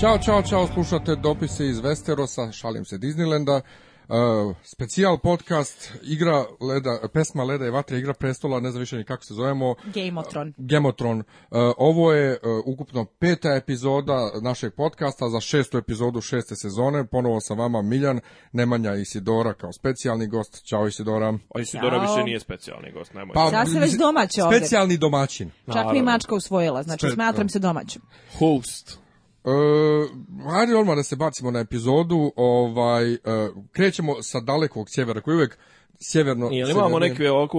Ćao, čao, čao, slušate dopise iz Westerosa, šalim se Disneylanda. Uh, specijal podcast igra leda, pesma Leda i vatre, igra prestola, ne znam više ni kako se zovemo. Gemotron. E, Gemotron. E, ovo je ukupno peta epizoda našeg podcasta za šestu epizodu šeste sezone. Ponovo sa vama Miljan, Nemanja Isidora kao specijalni gost. Ćao Isidora. A Isidora više nije specijalni gost, nemoj. Pa, se već ovdje. Specijalni domaćin. Čak mi mačka usvojila, znači smatram se domaćim. Host. E, hajde odmah da se bacimo na epizodu, ovaj, e, krećemo sa dalekog sjevera, koji uvek sjeverno... Ili imamo neke ovako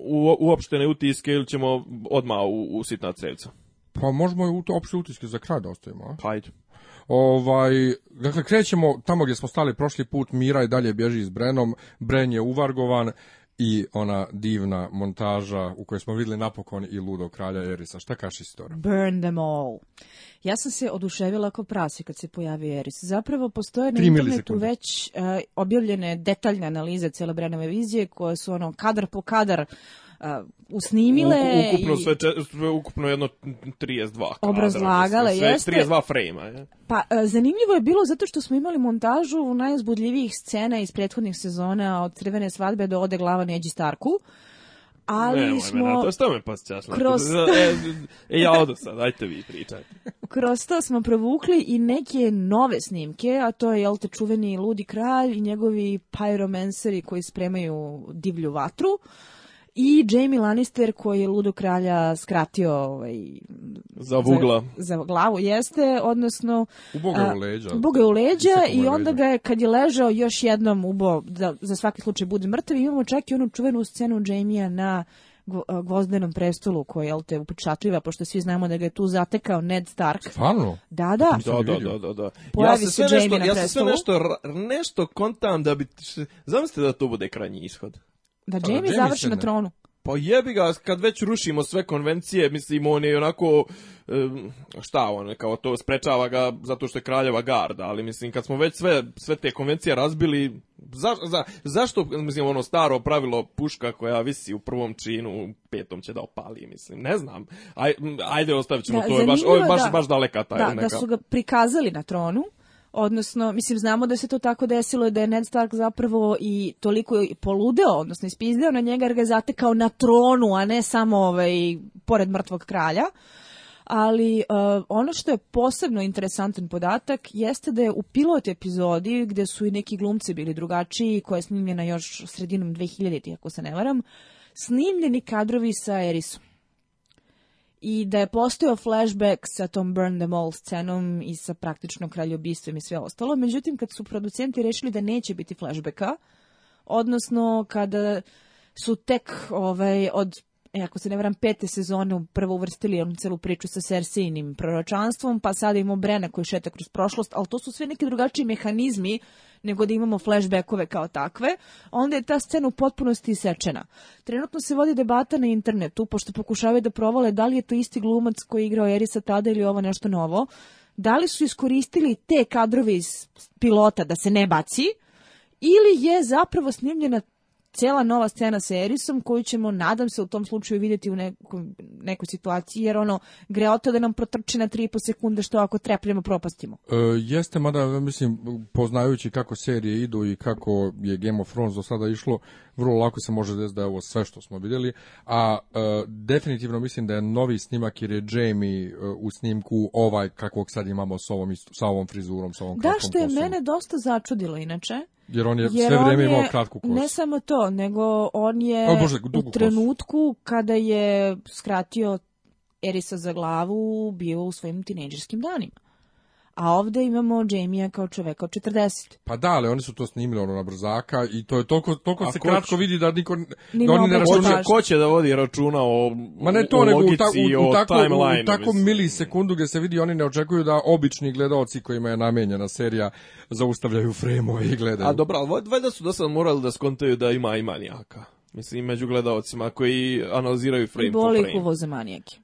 u, uopštene utiske ili ćemo odmah u, u sitna crevca? Pa možemo i opšte utiske za kraj da ostavimo, a? Hajde. Pa ovaj, dakle, krećemo tamo gdje smo stali prošli put, Mira i dalje bježi s Brenom, Bren je uvargovan, i ona divna montaža u kojoj smo vidjeli napokon i ludo kralja Erisa. Šta kaš istora? Burn them all. Ja sam se oduševila ako prasi kad se pojavio Eris. Zapravo postoje na internetu već e, objavljene detaljne analize cele Brenove vizije koje su ono kadar po kadar usnimile U, ukupno i sve, sve ukupno jedno 32 kadra obrazlagale sve, jeste 32 frejma je. pa e, zanimljivo je bilo zato što smo imali montažu najuzbudljivijih scena iz prethodnih sezona od Crvene svadbe do Ode glava Neđi Starku ali Nemoj smo... ne, to me pas Kroz... E, e, e, ja odu sad, ajte vi pričajte. Kroz to smo provukli i neke nove snimke, a to je, jel te, čuveni Ludi kralj i njegovi pyromanceri koji spremaju divlju vatru. Uh, i Jamie Lannister koji je Ludo kralja skratio ovaj, za, Za, glavu, jeste, odnosno uboga u leđa. u leđa i onda ga je, kad je ležao, još jednom ubo, da za svaki slučaj bude mrtav imamo čak i onu čuvenu scenu Jamie-a na gvozdenom prestolu koji je te upečatljiva pošto svi znamo da ga je tu zatekao Ned Stark. Stvarno? Da, da. Da, da, da, da. ja se sve nešto, Ja sve nešto kontam da bi... Zamislite da to bude krajnji ishod. Da Jamie Jamie završi na tronu. Pa jebi ga, kad već rušimo sve konvencije, mislim, on je onako, šta on, kao to sprečava ga zato što je kraljeva garda, ali mislim, kad smo već sve, sve te konvencije razbili, za, za, zašto, mislim, ono staro pravilo puška koja visi u prvom činu, petom će da opali, mislim, ne znam. Aj, ajde, ostavit ćemo da, to, je baš, baš, baš daleka ta neka. Da su ga prikazali na tronu, odnosno, mislim, znamo da se to tako desilo da je Ned Stark zapravo i toliko poludeo, odnosno ispizdeo na njega jer ga je zatekao na tronu, a ne samo ovaj, pored mrtvog kralja. Ali e, ono što je posebno interesantan podatak jeste da je u pilot epizodi gdje su i neki glumci bili drugačiji, koja je snimljena još sredinom 2000 ako se ne varam, snimljeni kadrovi sa Erisom i da je postojao flashback sa tom Burn the Mall scenom i sa praktično kraljobistvom i sve ostalo. Međutim, kad su producenti rešili da neće biti flashbacka, odnosno kada su tek ovaj, od e, ako se ne varam, pete sezone prvo uvrstili onu celu priču sa sersinim proročanstvom, pa sada imamo Brena koji šeta kroz prošlost, ali to su sve neki drugačiji mehanizmi nego da imamo flashbackove kao takve, onda je ta scena u potpunosti isečena. Trenutno se vodi debata na internetu, pošto pokušavaju da provale da li je to isti glumac koji je igrao Erisa tada ili ovo nešto novo, da li su iskoristili te kadrove iz pilota da se ne baci, ili je zapravo snimljena cijela nova scena sa Erisom koju ćemo, nadam se, u tom slučaju vidjeti u nekoj, nekoj situaciji, jer ono, Greoto da nam protrče na 3,5 sekunde što ako trepljamo propastimo. E, jeste, mada, mislim, poznajući kako serije idu i kako je Game of Thrones do sada išlo, vrlo lako se može desiti da je ovo sve što smo vidjeli, a e, definitivno mislim da je novi snimak jer je Jamie e, u snimku ovaj kakvog sad imamo s ovom, sa ovom frizurom, sa Da, što je mene dosta začudilo inače, jer on je sve vrijeme imao kratku kosu. Ne samo to, nego on je u trenutku kada je skratio Erisa za glavu bio u svojim tineđerskim danima a ovde imamo Jamie kao čoveka od 40. Pa da, ali oni su to snimili ono na brzaka i to je toliko, toliko se kratko vidi da niko da oni ne računa. Ko će da vodi računa o Ma ne to o nego u, tako, u tako milisekundu gdje se vidi oni ne očekuju da obični gledaoci kojima je namenjena serija zaustavljaju fremu i gledaju. A dobro, ali valjda su dosad morali da skontaju da ima i manijaka. Mislim, među gledaocima koji analiziraju frame I po frame. ih uvoze manijake.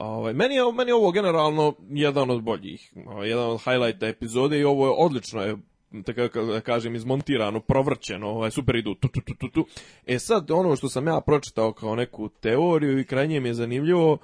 Ovaj, meni, je, ovo generalno jedan od boljih, ovaj, jedan od highlighta epizode i ovo je odlično je tako da kažem, izmontirano, provrćeno, ovaj, super idu tu, tu, tu, tu, E sad, ono što sam ja pročitao kao neku teoriju i krajnje mi je zanimljivo,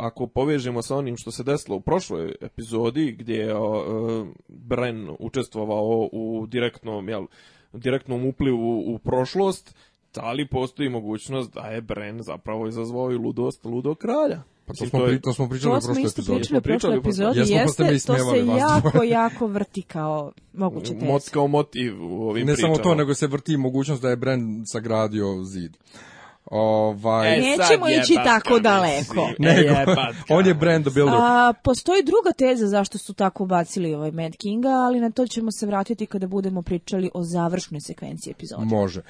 ako povežemo sa onim što se desilo u prošloj epizodi, gdje je um, Bren učestvovao u direktnom, jel, direktnom uplivu u prošlost, da li postoji mogućnost da je Bren zapravo izazvao i ludost ludo kralja. Pa to, znači, smo, to, to smo pričali to smo isto pričali u prošloj epizodi, pa jeste, to se jako, jako vrti kao moguće teze. Mot, kao motiv u ovim pričama. Ne samo to, nego se vrti mogućnost da je Bren sagradio zid. Ovaj, e, Nećemo ići tako daleko. E, nego, on je brand builder. A, postoji druga teza zašto su tako bacili ovaj Mad Kinga, ali na to ćemo se vratiti kada budemo pričali o završnoj sekvenciji epizode. Može.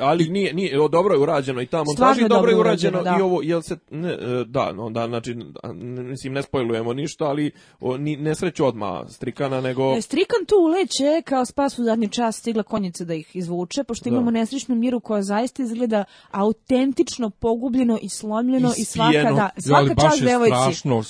ali, e, nije, dobro je urađeno i tamo. dobro, dobro je urađeno, da. i ovo, jel se, ne, e, da, znači, mislim, ne spojlujemo ništa, ali ni, ne sreću odma Strikana, nego... strikan tu uleće, kao spas u zadnji čas stigla konjice da ih izvuče, pošto imamo nesrećnu miru koja zaista izgleda identično pogubljeno i slomljeno i, i svaka da svaka čast devojci. Strašno,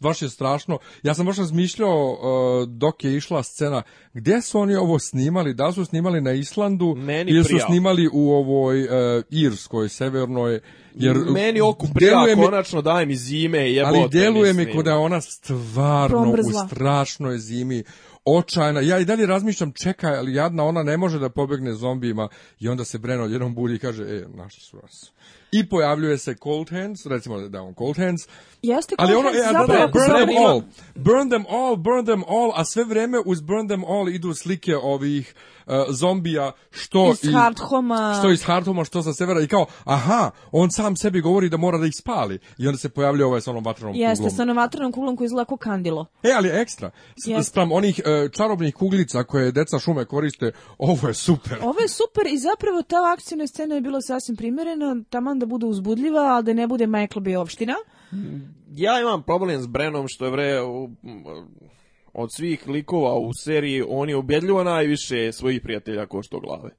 baš je strašno. Ja sam baš razmišljao e, dok je išla scena gdje su oni ovo snimali? Da su snimali na Islandu Meni ili su snimali u ovoj e, Irskoj severnoj jer meni oku prija, konačno dajem mi zime Ali djeluje mi kod da ona stvarno Promrzla. u strašnoj zimi očajna. Ja i dalje razmišljam, čekaj, ali jadna, ona ne može da pobegne zombijima. I onda se Breno jednom bulji i kaže, e, našli su vas I pojavljuje se Cold Hands, recimo da je on Cold Hands. Jeste Cold ali ono, e, Hands, zapravo, burn, them all, burn them all, burn them all, a sve vreme uz burn them all idu slike ovih E, zombija što iz, Hardhoma što iz Hardhoma što sa severa i kao aha on sam sebi govori da mora da ih spali i onda se pojavljuje ovaj sa onom vatrenom kuglom jeste sa onom vatrenom kuglom koji izgleda kao kandilo e ali ekstra spram onih e, čarobnih kuglica koje deca šume koriste ovo je super ovo je super i zapravo ta akcijna scena je bila sasvim primerena taman da bude uzbudljiva ali da ne bude Michael Bay opština ja imam problem s Brenom što je vre od svih likova u seriji on je najviše svojih prijatelja košto glave.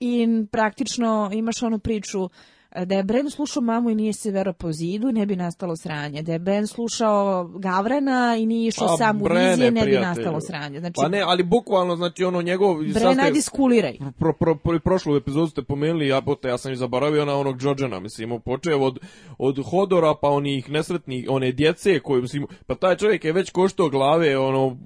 I praktično imaš onu priču E, da je Bren slušao mamu i nije se vero po zidu, ne bi nastalo sranje. Da je Bren slušao Gavrena i nije išao pa, sam u vizije, ne bi nastalo sranje. Znači, pa ne, ali bukvalno, znači ono njegov... Bren, ajde skuliraj. Pro, pro, pro, prošlu epizodu ste pomenuli, ja, ja sam i zaboravio na onog Džodžana mislim, počeo od, od Hodora pa onih nesretnih, one djece koje, mislim, pa taj čovjek je već koštao glave, ono,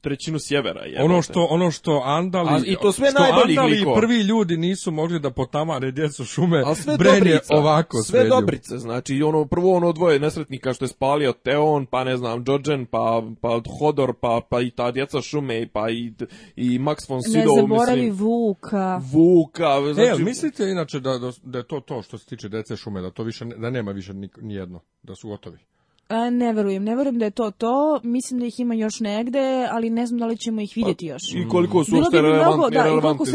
trećinu sjevera. Jebate. Ono što, ono što Andali... I to sve najbolji Andali prvi ljudi nisu mogli da potamare djecu šume, sve meni ovako sve dobrice, znači ono prvo ono dvoje nesretnika što je spalio Teon, pa ne znam Džođen, pa pa Hodor, pa pa i ta djeca šume, pa i i Max von Sydow, ne zaboravi Vuka. Vuka, znači e, mislite inače da, da je to to što se tiče djece šume, da to više da nema više ni, nijedno, da su gotovi. Ne verujem, ne verujem da je to to. Mislim da ih ima još negde, ali ne znam da li ćemo ih pa, vidjeti još. I koliko su uopšte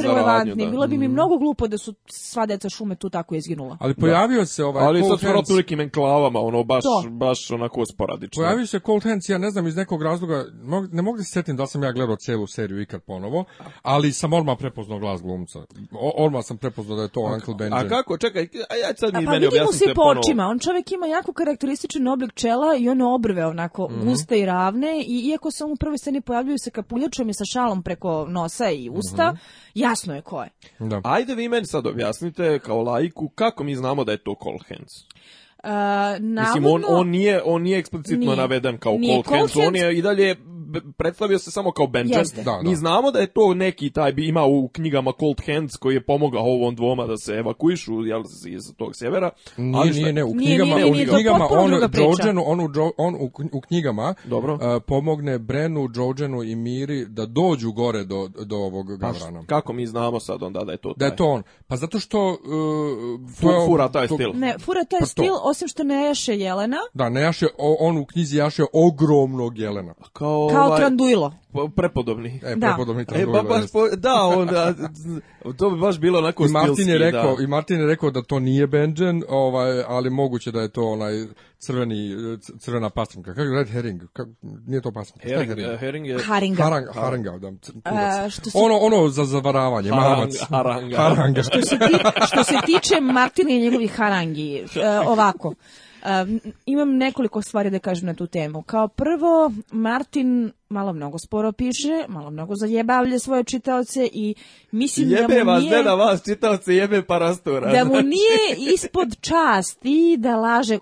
relevantni, Bilo bi mi mhm. mnogo glupo da su sva deca šume tu tako izginula. Ali pojavio se ovaj Ali sad hands... nekim enklavama, ono baš onako sporadično. Pojavio se Cold Hands, ja ne znam iz nekog razloga, ne mogu se setim da sam ja gledao celu seriju ikad ponovo, ali sam orma prepoznao glas glumca. Orma sam prepoznao da je to Uncle Benjamin. A kako? Čekaj, a ja sad mi meni objasnite vidimo svi po on čovjek ima jako karakterističan oblik čela i one obrve onako mm guste i ravne i iako se on u prvoj sceni pojavljuju sa kapuljačom i sa šalom preko nosa i usta, mhm. jasno je ko je. Da. Ajde vi meni sad objasnite kao laiku kako mi znamo da je to Cole Uh, Mislim, on, nije, on nije eksplicitno nije, naveden kao Cold Hands, on je i dalje predstavio se samo kao Benjamin. Da, Mi znamo da je to neki taj bi imao u knjigama Cold Hands koji je pomogao ovom dvoma da se evakuišu jel, iz tog sjevera. Nije, ali šta... nije, ne, u knjigama, nije, nije, u knjigama on, Georgianu, on, u, on u, knjigama Dobro. pomogne Brenu, Georgianu i Miri da dođu gore do, ovog pa Gavrana. kako mi znamo sad onda da je to taj? Da je to on. Pa zato što... Uh, to fura taj stil. Ne, fura taj pa stil, osim što ne jaše Jelena. Da, ne jaše, on u knjizi jaše ogromnog Jelena. Kao, kao kao ovaj, prepodobni. E, prepodobni da. E, ba, baš po, da, onda, to bi baš bilo onako I Martin stilski, je rekao, da. I Martin je rekao da to nije Benjen, ovaj, ali moguće da je to onaj crveni, crvena pastrnka. Kako je red herring? Kako, nije to pastrnka. Herring, je herring? E, herring je... Haringa. Harang, haranga, da. uh, što si... Ono, ono za zavaravanje, harang, mamac. Haranga. haranga. što, se ti, što se tiče Martina i njegovih harangi, e, ovako. Um, imam nekoliko stvari da kažem na tu temu. Kao prvo, Martin malo mnogo sporo piše, malo mnogo zajebavlja svoje čitaoce i mislim jebe da mu vas, nije... da vas čitaoce jebe parastura. Da mu znači. nije ispod časti da laže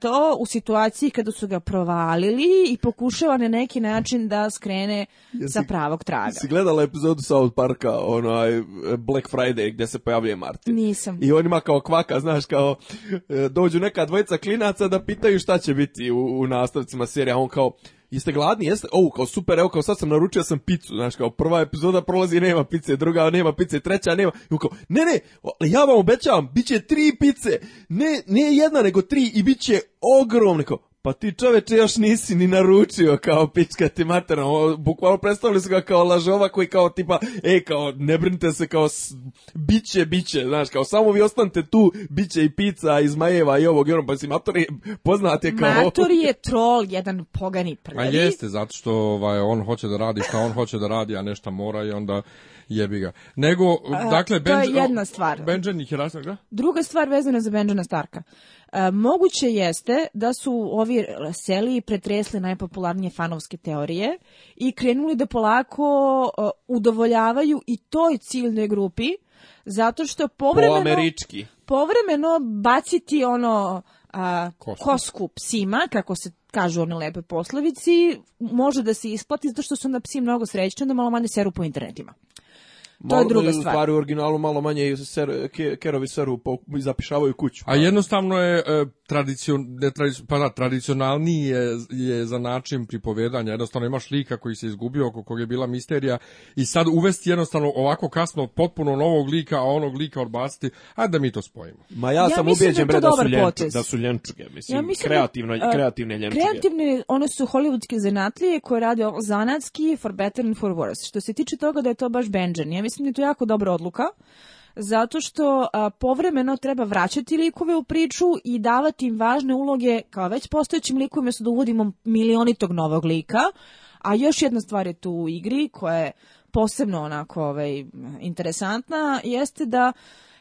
to u situaciji kada su ga provalili i pokušava na neki način da skrene jesi, sa pravog traga. Si gledala epizodu South Parka, onaj e, Black Friday gdje se pojavljuje Martin? Nisam. I on ima kao kvaka, znaš, kao e, dođu neka dvojica klinaca da pitaju šta će biti u, u nastavcima serija, on kao jeste gladni, jeste, o, kao super, evo, kao sad sam naručio sam picu, znaš, kao prva epizoda prolazi, nema pice, druga nema pice, treća nema, i kao, ne, ne, ja vam obećavam, bit će tri pice, ne, ne jedna, nego tri i bit će ogromne, kao, pa ti čoveče još nisi ni naručio kao pička ti materno, bukvalno predstavili su ga kao lažova koji kao tipa, e kao ne brinite se kao s, biće, biće, znaš, kao samo vi ostanite tu, biće i pizza iz Majeva i ovog, i on pa si je je kao... Mator je trol jedan pogani prvi. A jeste, zato što ovaj, on hoće da radi šta on hoće da radi, a nešta mora i onda jebi ga. Nego, dakle, to je jedna stvar. Druga stvar vezana za Benjana Starka. E, moguće jeste da su ovi seli pretresli najpopularnije fanovske teorije i krenuli da polako e, udovoljavaju i toj ciljnoj grupi zato što povremeno povremeno baciti ono a, kosku. psima, kako se kažu one lepe poslovici, može da se isplati zato što su na psi mnogo srećni, onda malo manje seru po internetima to je druga mm, stvar. Stvari u originalu malo manje i ser, ke, kerovi seru, po, zapišavaju kuću. A jednostavno je e, tradicion, pa da, tradicionalniji je, za način pripovedanja. Jednostavno imaš lika koji se izgubio, oko kog je bila misterija i sad uvesti jednostavno ovako kasno potpuno novog lika, a onog lika odbaciti, a da mi to spojimo. Ma ja, sam ubijeđen da, su ljenč, ljenčuge, mislim, ja kreativno, kreativne ljenčuge. Kreativne, one su hollywoodske zanatlije koje rade ovo zanatski for better and for worse. Što se tiče toga da je to baš Benjen, ja mislim da je to jako dobra odluka zato što povremeno treba vraćati likove u priču i davati im važne uloge kao već postojećim likovima su da uvodimo milionitog novog lika, a još jedna stvar je tu u igri koja je posebno onako ovaj, interesantna, jeste da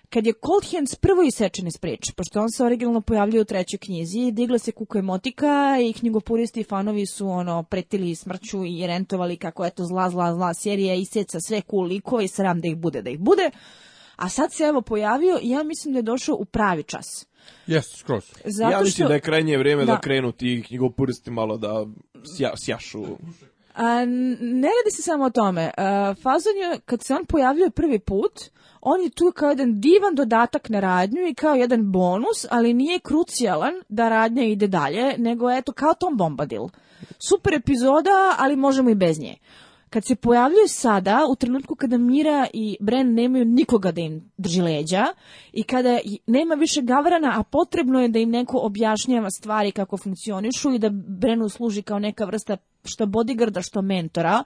kad je Cold Hands prvo isečen iz priče, pošto on se originalno pojavljuje u trećoj knjizi, digla se kuka emotika i knjigopuristi i fanovi su ono, pretili smrću i rentovali kako je to zla, zla, zla serija, iseca sve cool likove i sram da ih bude, da ih bude a sad se evo pojavio i ja mislim da je došao u pravi čas. Jeste, skroz. ja mislim što... da je krajnje vrijeme da, krenu ti knjigopuristi malo da sjašu. A, ne radi se samo o tome. A, fazon je, kad se on pojavljuje prvi put, on je tu kao jedan divan dodatak na radnju i kao jedan bonus, ali nije krucijalan da radnja ide dalje, nego eto kao Tom Bombadil. Super epizoda, ali možemo i bez nje. Kad se pojavljuje sada, u trenutku kada Mira i Bren nemaju nikoga da im drži leđa i kada nema više gavrana, a potrebno je da im neko objašnjava stvari kako funkcionišu i da Brenu služi kao neka vrsta što bodyguarda, što mentora,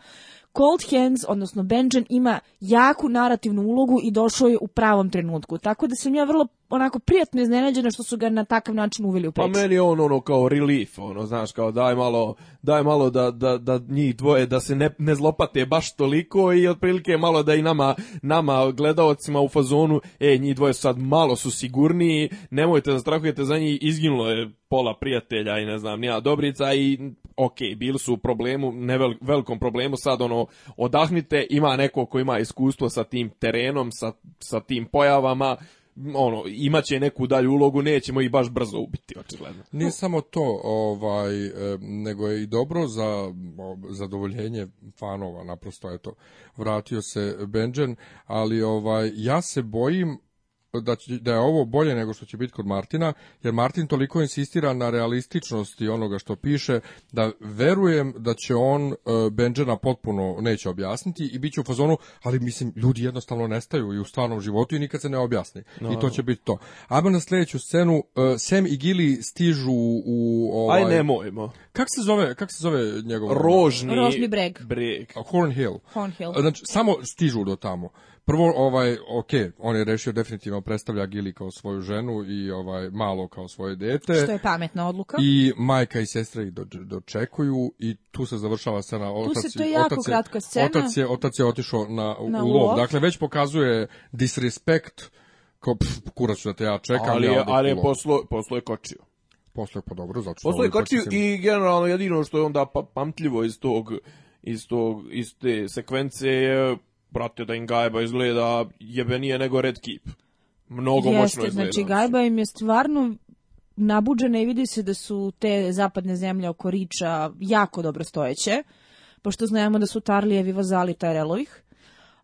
Cold Hands, odnosno Benjen, ima jaku narativnu ulogu i došao je u pravom trenutku. Tako da sam ja vrlo onako prijatno iznenađena što su ga na takav način uveli u priču. Pa meni je on ono kao relief, ono, znaš, kao daj malo, daj malo da, da, da njih dvoje, da se ne, ne zlopate baš toliko i otprilike malo da i nama, nama gledaocima u fazonu, e, njih dvoje sad malo su sigurniji, nemojte da strahujete za njih, izginulo je pola prijatelja i ne znam, nija Dobrica i ok, bili su u problemu, ne vel, velikom problemu, sad ono, odahnite, ima neko ko ima iskustvo sa tim terenom, sa, sa tim pojavama, ono, imaće neku dalju ulogu, nećemo i baš brzo ubiti, očigledno. Nije samo to, ovaj, e, nego je i dobro za zadovoljenje fanova, naprosto, eto, vratio se Benjen, ali ovaj, ja se bojim da, da je ovo bolje nego što će biti kod Martina, jer Martin toliko insistira na realističnosti onoga što piše, da verujem da će on e, Benđena potpuno neće objasniti i bit će u fazonu, ali mislim, ljudi jednostavno nestaju i u stvarnom životu i nikad se ne objasni. I to će biti to. Ajmo na sljedeću scenu, e, sem i Gili stižu u... Ovaj... Aj Kako se zove, kak se zove njegov... Rožni... Rožni breg. breg. Znači, samo stižu do tamo. Prvo, ovaj, ok, on je rešio definitivno predstavlja Gili kao svoju ženu i ovaj malo kao svoje dete. Što je pametna odluka. I majka i sestra ih dočekuju i tu se završava scena. Otac, tu se to je otac je, kratka scena. Otac je, otišao na, na lov. Dakle, već pokazuje disrespekt kao kurac da te ja čekam. Ali, ja ali je poslo, je kočio. Poslo je pa dobro, zato što... kočio i generalno jedino što je onda pa- pamtljivo iz tog iz, tog, iz te sekvence je brate, da im Gajba izgleda jebenije nego Red Keep. Mnogo Jeste, moćno izgleda. Znači, Gajba im je stvarno nabuđena i vidi se da su te zapadne zemlje oko Riča jako dobro stojeće, pošto znamo da su Tarlijevi vazali Tarelovih.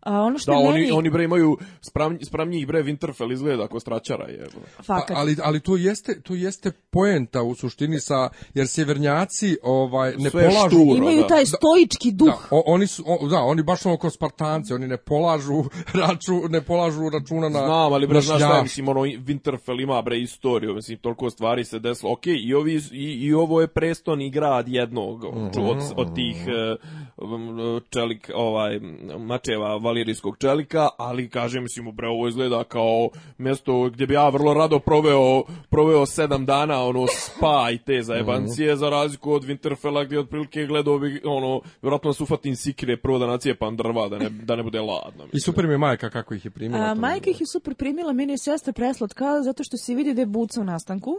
A ono što da, meni... oni, oni bre imaju spram, spramnji bre Winterfell izgleda ako stračara je. Pa, ali, ali to jeste, to jeste poenta u suštini sa, jer sjevernjaci ovaj, ne Sve polažu... imaju da. taj stoički duh. Da, oni su, o, da, oni baš ono kao Spartanci, oni ne polažu, raču, ne polažu računa na... Znam, ali bre, znaš šta, mislim, ono, Winterfell ima bre istoriju, mislim, toliko stvari se desilo. Okej, i, i, i ovo je preston grad jednog od, mhm. tih... E, čelik, ovaj, mačeva valirijskog čelika, ali kaže, mu, bre, ovo izgleda kao mjesto gdje bi ja vrlo rado proveo, proveo sedam dana, ono, spa i te za mm za razliku od Winterfella gdje otprilike gledao bi, ono, vjerojatno sufat ufatim sikre, prvo da nacijepam drva, da ne, da ne bude ladno. Mislim. I super mi je Majka kako ih je primila. A, majka ih je super primila, meni je sjesta preslatka, zato što se vidi da je buca u nastanku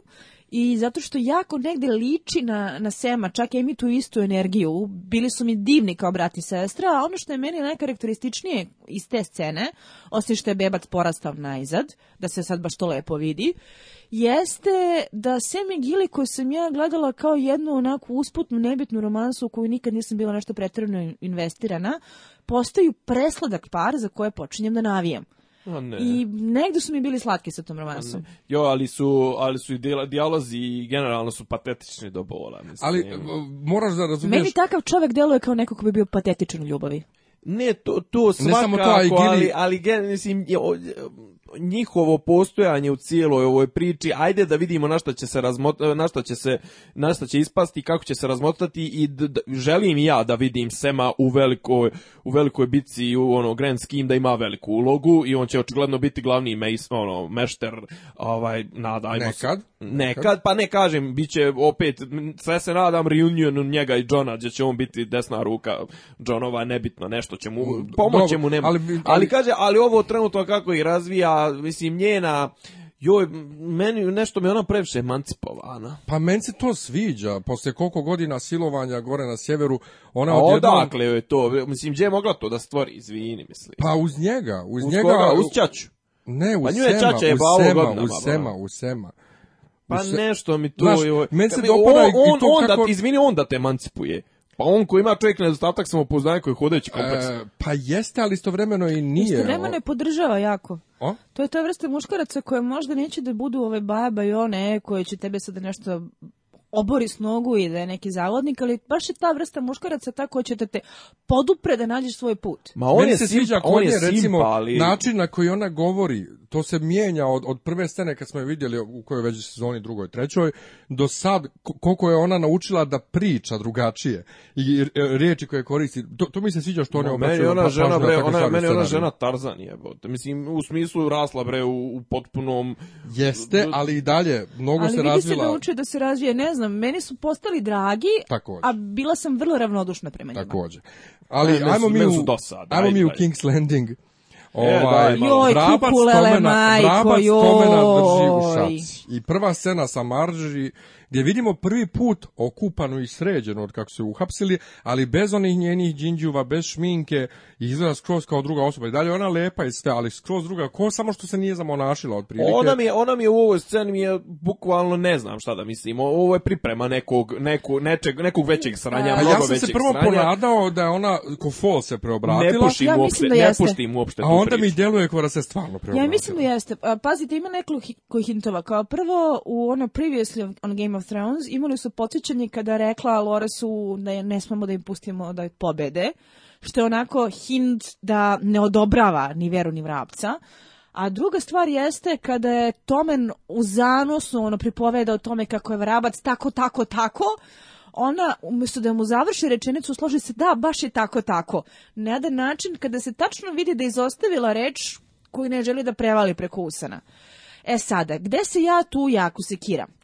i zato što jako negde liči na, na Sema, čak ja tu istu energiju, bili su mi divni kao brat i sestra, a ono što je meni najkarakterističnije iz te scene, osim što je bebac porastao najzad, da se sad baš to lepo vidi, jeste da Sem i Gili koju sam ja gledala kao jednu onako usputnu, nebitnu romansu u koju nikad nisam bila nešto pretredno investirana, postaju presladak par za koje počinjem da navijam. I negdje su mi bili slatki sa tom romansom. Jo, ali su, ali su i dijalozi i generalno su patetični do bola. Mislim. Ali moraš da Meni takav čovjek djeluje kao neko ko bi bio patetičan u ljubavi. Ne, to, to svakako, samo ali, ali, ali mislim, njihovo postojanje u cijeloj ovoj priči, ajde da vidimo na šta će se, razmot, na šta će, se na će ispasti, kako će se razmotati i želim ja da vidim Sema u velikoj, u velikoj bitci u ono, Grand Scheme da ima veliku ulogu i on će očigledno biti glavni ono, mešter, ovaj, nadajmo nekad, nekad, pa ne kažem, bit će opet, sve se nadam, reunionu njega i Johna, gdje će on biti desna ruka Johnova, nebitno, nešto će mu, mm, pomoći mu nema. Ali, ali, ali kaže, ali ovo trenutno kako ih razvija, mislim njena joj, meni nešto mi ona previše emancipovana. Pa meni se to sviđa, poslije koliko godina silovanja gore na sjeveru, ona A odjednom... odakle je to, mislim, gdje je mogla to da stvori, izvini, mislim. Pa uz njega, uz, uz njega... Koga? Uz Čaču? Ne, uz pa Sema, je uz, sema uz Sema, uz Sema. Pa nešto mi to... Znaš, joj, meni se dopada on, i to kako... izvini, on da te emancipuje. Pa on koji ima čovjek nedostatak poznaje koji je hodajući kompleks. E, pa jeste, ali istovremeno i nije. Istovremeno je podržava jako. O? To je ta vrsta muškaraca koje možda neće da budu ove baba i one koje će tebe sada nešto obori s nogu i da je neki zavodnik, ali baš je ta vrsta muškaraca ta koja će te podupre da nađeš svoj put. Ma on je se sviđa on je, recimo ali... način na koji ona govori, to se mijenja od, od prve scene kad smo je vidjeli u kojoj već sezoni drugoj, trećoj, do sad koliko je ona naučila da priča drugačije i e, riječi koje koristi. To, to mi se sviđa što ona pa- no, ona žena, bre, ona, meni ona žena Tarzan Mislim, u smislu rasla bre u, u potpunom... Jeste, ali i dalje, mnogo se razvila. Ali vidi se da da se razvije, ne znam, znam, meni su postali dragi, Također. a bila sam vrlo ravnodušna prema njima. Također. Ali ajmo, mi u, ajmo mi u King's Landing. E, ovaj, e, joj, vrabac kupulele, majko, vrabac joj. Tomena drži u šaci. I prva scena sa Marži gdje vidimo prvi put okupanu i sređenu od kako se uhapsili, ali bez onih njenih džinđuva, bez šminke i izgleda skroz kao druga osoba. I dalje ona lepa i ste, ali skroz druga ko, samo što se nije zamonašila od prilike. Ona mi je, ona mi u ovoj sceni mi je bukvalno ne znam šta da mislim. Ovo je priprema nekog, neku, nečeg, nekog većeg sranja, A, pa ja sam se prvo ponadao da je ona ko fol se preobratila. Ne pušim ja uopšte, da ne uopšte A onda mi djeluje kao se stvarno preobratila. Ja mislim da jeste. Pazite, ima nekoliko hintova. Kao prvo u ono previously on Game Game of Thrones imali su podsjećanje kada rekla Loresu da je, ne smemo da im pustimo da je pobede, što je onako hint da ne odobrava ni veru ni vrapca. A druga stvar jeste kada je Tomen u zanosu ono pripoveda o tome kako je vrabac tako, tako, tako, ona umjesto da mu završi rečenicu složi se da, baš je tako, tako. Na jedan način kada se tačno vidi da je izostavila reč koju ne želi da prevali preko usana. E sada, gde se ja tu jako sekiram?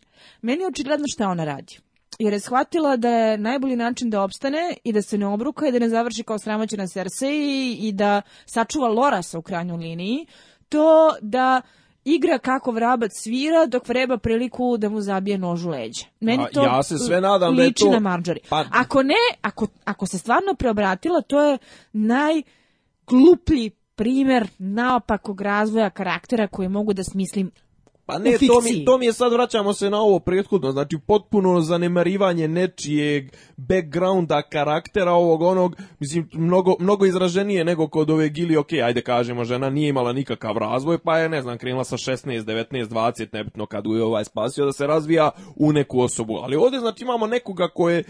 Meni je očigledno šta ona radi. Jer je shvatila da je najbolji način da opstane i da se ne obruka i da ne završi kao sramoćena Cersei i da sačuva Lorasa u krajnjoj liniji, to da igra kako vrabac svira dok vreba priliku da mu zabije nož u leđe. Meni to ja se sve nadam da to... na pa- Ako ne, ako, ako se stvarno preobratila, to je najgluplji primer naopakog razvoja karaktera koji mogu da smislim pa ne, to mi, je sad vraćamo se na ovo prethodno, znači potpuno zanemarivanje nečijeg backgrounda, karaktera ovog onog, mislim, mnogo, mnogo izraženije nego kod ove Gili, ok, ajde kažemo, žena nije imala nikakav razvoj, pa je, ne znam, krenula sa 16, 19, 20, nebitno kad je ovaj spasio, da se razvija u neku osobu. Ali ovdje, znači, imamo nekoga koje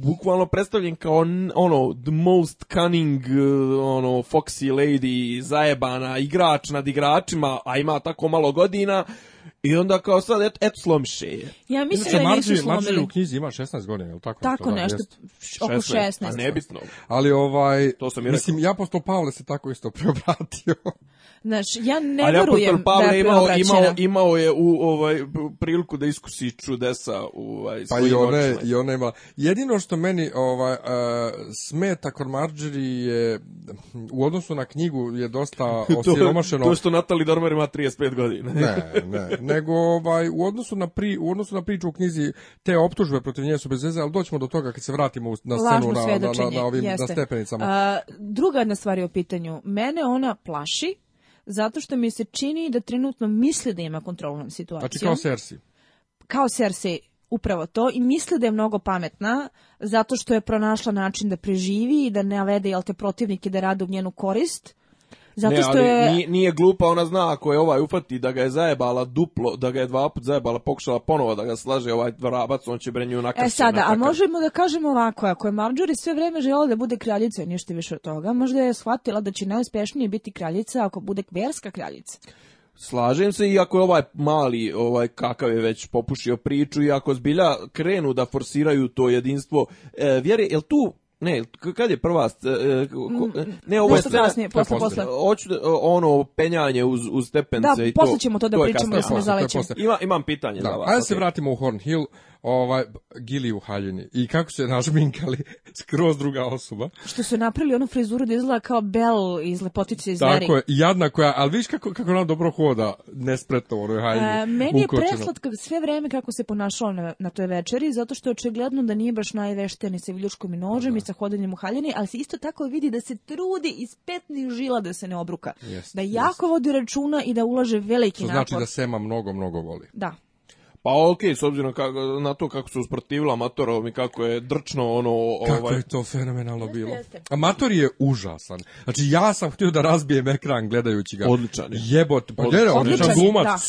bukvalno predstavljen kao ono the most cunning e, ono foxy lady zajebana igrač nad igračima a ima tako malo godina i onda kao sad, eto, et slomiše je. Ja mislim da nisu slomili. Marđi u knjizi ima 16 godina, je li tako? Tako da, nešto, oko 16. 16. A nebitno. Ali ovaj, to sam mislim, rekao. ja posto Pavle se tako isto preobratio. Znaš, ja ne Ali vjerujem Pavle da je imao, imao, imao je u ovaj priliku da iskusi čudesa u ovaj pa i one, i one ima. Jedino što meni ovaj uh, smeta kod Marjorie je u odnosu na knjigu je dosta osiromašeno. to, to što Natalie Dormer ima 35 godina. ne, ne, nego ovaj u odnosu na pri u odnosu na priču u knjizi te optužbe protiv nje su bezveze, veze, ali doćemo do toga kad se vratimo na scenu na, na, na, na ovim jeste. na stepenicama. Uh, druga jedna stvar je o pitanju. Mene ona plaši zato što mi se čini da trenutno misli da ima kontrolnu situaciju. situacijom. Znači kao Cersei. Kao Cersei, upravo to i misli da je mnogo pametna zato što je pronašla način da preživi i da ne navede jel te protivnike da rade u njenu korist zato ne, što je... nije, nije glupa, ona zna ako je ovaj ufati da ga je zajebala duplo, da ga je dva put zajebala, pokušala ponovo da ga slaže ovaj vrabac, on će brenju e, nakršiti. E sada, a možemo da kažemo ovako, ako je Marjorie sve vreme žela da bude kraljica i ništa više od toga, možda je shvatila da će najuspješnije biti kraljica ako bude kverska kraljica. Slažem se, iako je ovaj mali, ovaj kakav je već popušio priču, i ako zbilja krenu da forsiraju to jedinstvo e, vjere, jel tu ne, kad je prva... E, e, mm. Ne, ovo je Kasnije, posle, posle. Hoću ono penjanje uz, uz stepence i to. Da, posle ćemo to da pričamo, da se ne zalećem. Ima, imam pitanje za vas. Hajde se vratimo u Horn Hill ovaj, gili u haljini. I kako se našminkali, skroz druga osoba. Što su napravili onu frizuru da izgleda kao Bel iz Lepotice iz Tako je, jadna koja, ali viš kako, kako ona dobro hoda, nespretno u haljini. E, meni je preslatka sve vreme kako se ponašao na, na toj večeri, zato što je očigledno da nije baš najvešteni ni sa viljuškom i nožem i sa hodanjem u haljini, ali se isto tako vidi da se trudi iz petnih žila da se ne obruka. da jako vodi računa i da ulaže veliki znači napor. znači da Sema mnogo, mnogo voli. Da, pa okej, s obzirom kako, na to kako se usprotivila Matorom i kako je drčno ono... Ovaj... Kako je to fenomenalno bilo. A je užasan. Znači ja sam htio da razbijem ekran gledajući ga. Odličan je. Jebot, odličan, odličan glumac.